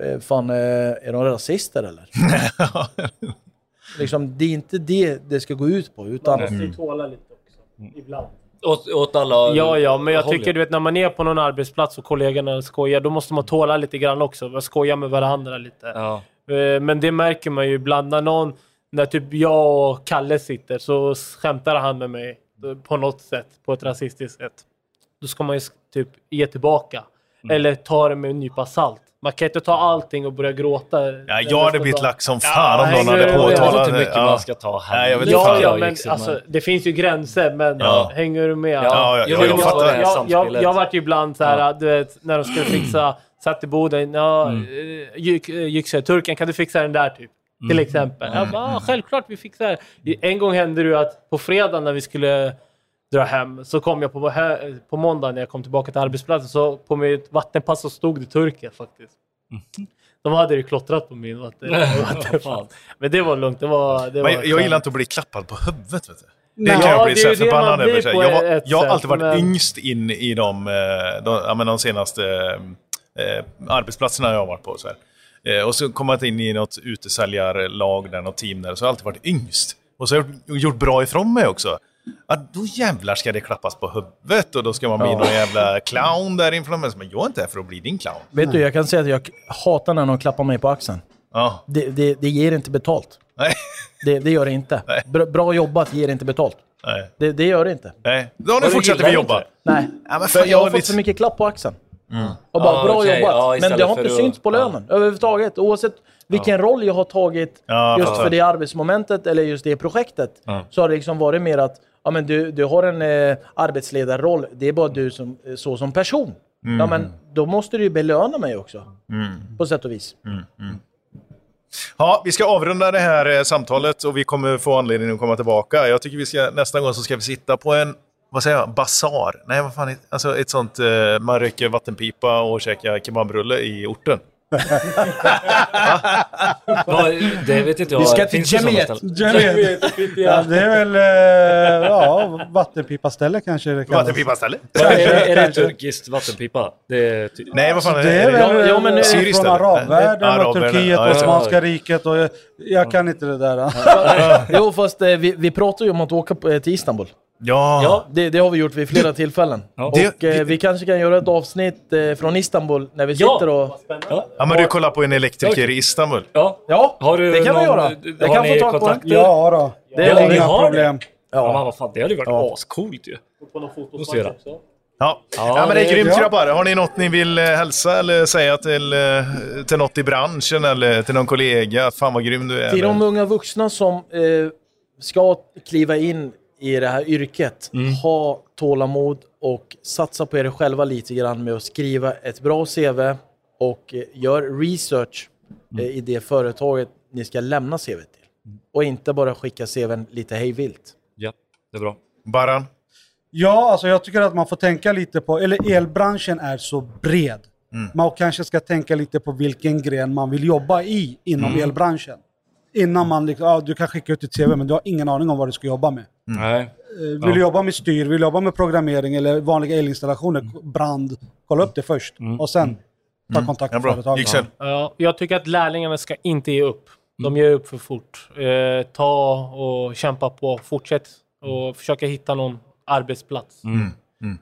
eh, fan, eh, är de rasister eller? *laughs* liksom, det är inte det det ska gå ut på, utan... Man måste ju tåla lite också. Ibland. Åt, åt alla Ja, ja, men jag håll, tycker du vet när man är på någon arbetsplats och kollegorna skojar, då måste man tåla lite grann också. Skoja med varandra lite. Ja. Eh, Men det märker man ju ibland när någon, när typ jag och Kalle sitter så skämtar han med mig eh, på något sätt, på ett rasistiskt sätt. Då ska man ju typ ge tillbaka. Mm. Eller ta det med en nypa salt. Man kan inte ta allting och börja gråta. Ja, jag hade blivit lack som fan om nej, någon hade nej, Jag vet påtalat inte hur mycket ja. man ska ta här. Nej, jag vet Ja, fan. ja, jag men alltså, det finns ju gränser, men Ja. hänger du med? Ja, Ja, ja, ja, jag det måste fattar. det jag, jag, jag vart ju ibland så här, Ja. du vet, när de skulle fixa, satt i boden, ja, Mm. eh, eh, turken kan du fixa den där typ? Mm. Till exempel. Jag bara, ah, självklart vi fixar det. En gång hände det ju att på fredag när vi skulle dra hem så kom jag på, på måndag när jag kom tillbaka till arbetsplatsen så på mitt vattenpass så stod det turken faktiskt. De hade ju klottrat på min vatten, *laughs* vattenpass. Men det var lugnt. Det var, det var jag, jag gillar inte att bli klappad på huvudet. Vet du. Det Nej. kan Ja, jag bli så förbannad över. Jag, var, jag har alltid varit men- yngst in i de, eh, de, men de senaste eh, arbetsplatserna jag har varit på. Så här. Eh, och så kom jag in i något utesäljarlag, där, något team där, så har jag alltid varit yngst. Och så har jag gjort bra ifrån mig också. Ja, då jävlar ska det klappas på huvudet och då ska man bli någon jävla clown där inför dem. Men jag är inte här för att bli din clown. Vet du, jag kan säga att jag hatar när någon klappar mig på axeln. Ja. Det, det, det ger inte betalt. Nej. Det, det gör det inte. Nej. Bra, bra jobbat ger inte betalt. Nej. Det, det gör det inte. Nej. Då nu du fortsätter vi jobba. Nej. Ja, men För jag har fått för mycket klapp på axeln. Och bara Ja, bra okej. jobbat. Ja, men det har inte att- synts på lönen överhuvudtaget. Oavsett vilken roll jag har tagit Ja, just för det arbetsmomentet eller just det projektet. Ja. Så har det liksom varit mer att ja, men du, du har en eh, arbetsledarroll. Det är bara du som, eh, så som person. Ja, men då måste du ju belöna mig också. På sätt och vis. Ja, vi ska avrunda det här eh, samtalet och vi kommer få anledning att komma tillbaka. Jag tycker vi ska, nästa gång så ska vi sitta på en, vad säger jag, basar? Nej, vad fan, alltså ett sånt, eh, man röker vattenpipa och käkar kebabrulle i orten. Vad- det vet inte jag. Vi ska till det Jamiet. ställen? Ja, det är väl eh, ja, vattenpipaställe kanske det kallas. Vattenpipaställe? Är det, är det turkiskt vattenpipa? Det är ty- Nej, vad fan Det är väl Ja, ja, men, eh, Syriskt, från eller? arabvärlden och Arabvärlden, Turkiet ja, och det. Osmanska riket. Och jag, jag kan inte det där. *laughs* Jo, fast eh, vi, vi pratar ju om att åka till Istanbul. Ja. Ja, Det, det har vi gjort vid flera tillfällen. Ja. Och Det- eh, vi kanske kan göra ett avsnitt eh, från Istanbul när vi Ja. sitter och... ja. ja, men du kollar på en elektriker i Istanbul. ja. Ja, Har du det kan någon, vi göra. Jag kan få tag på kontakter? Ja då. Det har Inga det. problem. Ja, men Ja. vad fan, det hade ju varit Ja. ascoolt ju. På någon göra. också. Ja. Ja, Ja, men det är grymt grabbar. Har ni något ni vill eh, hälsa eller säga till, eh, till något i branschen eller till någon kollega? Fan vad grym du är. Till de unga vuxna som eh, ska kliva in i det här yrket, ha tålamod och satsa på er själva lite grann med att skriva ett bra CV och eh, gör research eh, i det företaget ni ska lämna CV till. Och inte bara skicka CVn lite hejvilt. Ja, det är bra. Baran? Ja, alltså jag tycker att man får tänka lite på, eller elbranschen är så bred. Man kanske ska tänka lite på vilken gren man vill jobba i inom elbranschen. Innan man, liksom, ja, du kan skicka ut ditt CV men du har ingen aning om vad du ska jobba med. Nej. Eh, Vill du jobba med styr, vill du jobba med programmering eller vanliga elinstallationer, brand, kolla upp det först. Och sen ta kontakt Ja, med bra. företaget. Ja, jag tycker att lärlingarna ska inte ge upp. De ger upp för fort. Eh, ta och kämpa på. Fortsätt och försöka hitta någon arbetsplats.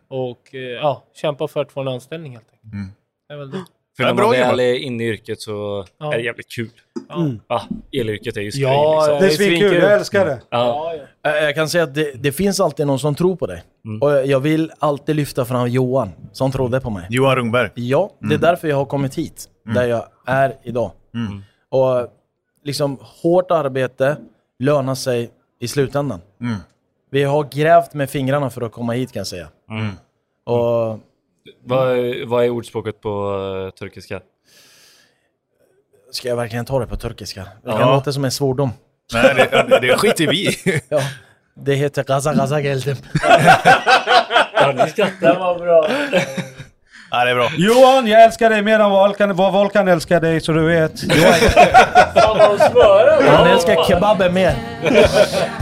Och eh, ja, kämpa för att få en anställning helt enkelt. Det är väl det. För Ja, när bra man väl jobbat. är inne i yrket så Ja. är det jävligt kul. Ja. Ah, elyrket är ju skoj Ja, liksom. Det är svinkul, jag älskar det. Ja. Eh, Jag kan säga att det, det finns alltid någon som tror på dig. Och jag vill alltid lyfta fram Johan, som trodde på mig. Johan Rungberg? Ja, det är därför jag har kommit hit, där jag är idag. Och liksom hårt arbete, löna sig i slutändan. Vi har grävt med fingrarna för att komma hit kan jag säga. Och Vad, vad är ordspråket på eh, turkiska? ska jag verkligen ta det på turkiska? Det Ja. kan låta som en svordom. Nej, det, det skiter vi i. *laughs* Ja. Det heter gaza gaza geldim. Ja, ni skrattar, vad bra. *laughs* Ja, det är bra. Johan, jag älskar dig mer än vad Volkan, vad Volkan älskar dig, så du vet. Han älskar kebaben mer.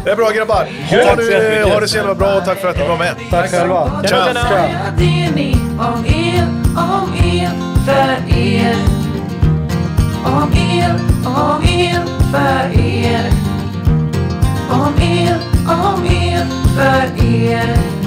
Det är bra grabbar. Ha, du, ha det så jävla bra och tack för att ni var med. Tack själva. Tja. Det är ni om er, om er, för er. Om er, om er, för er. Om er, om er, för er.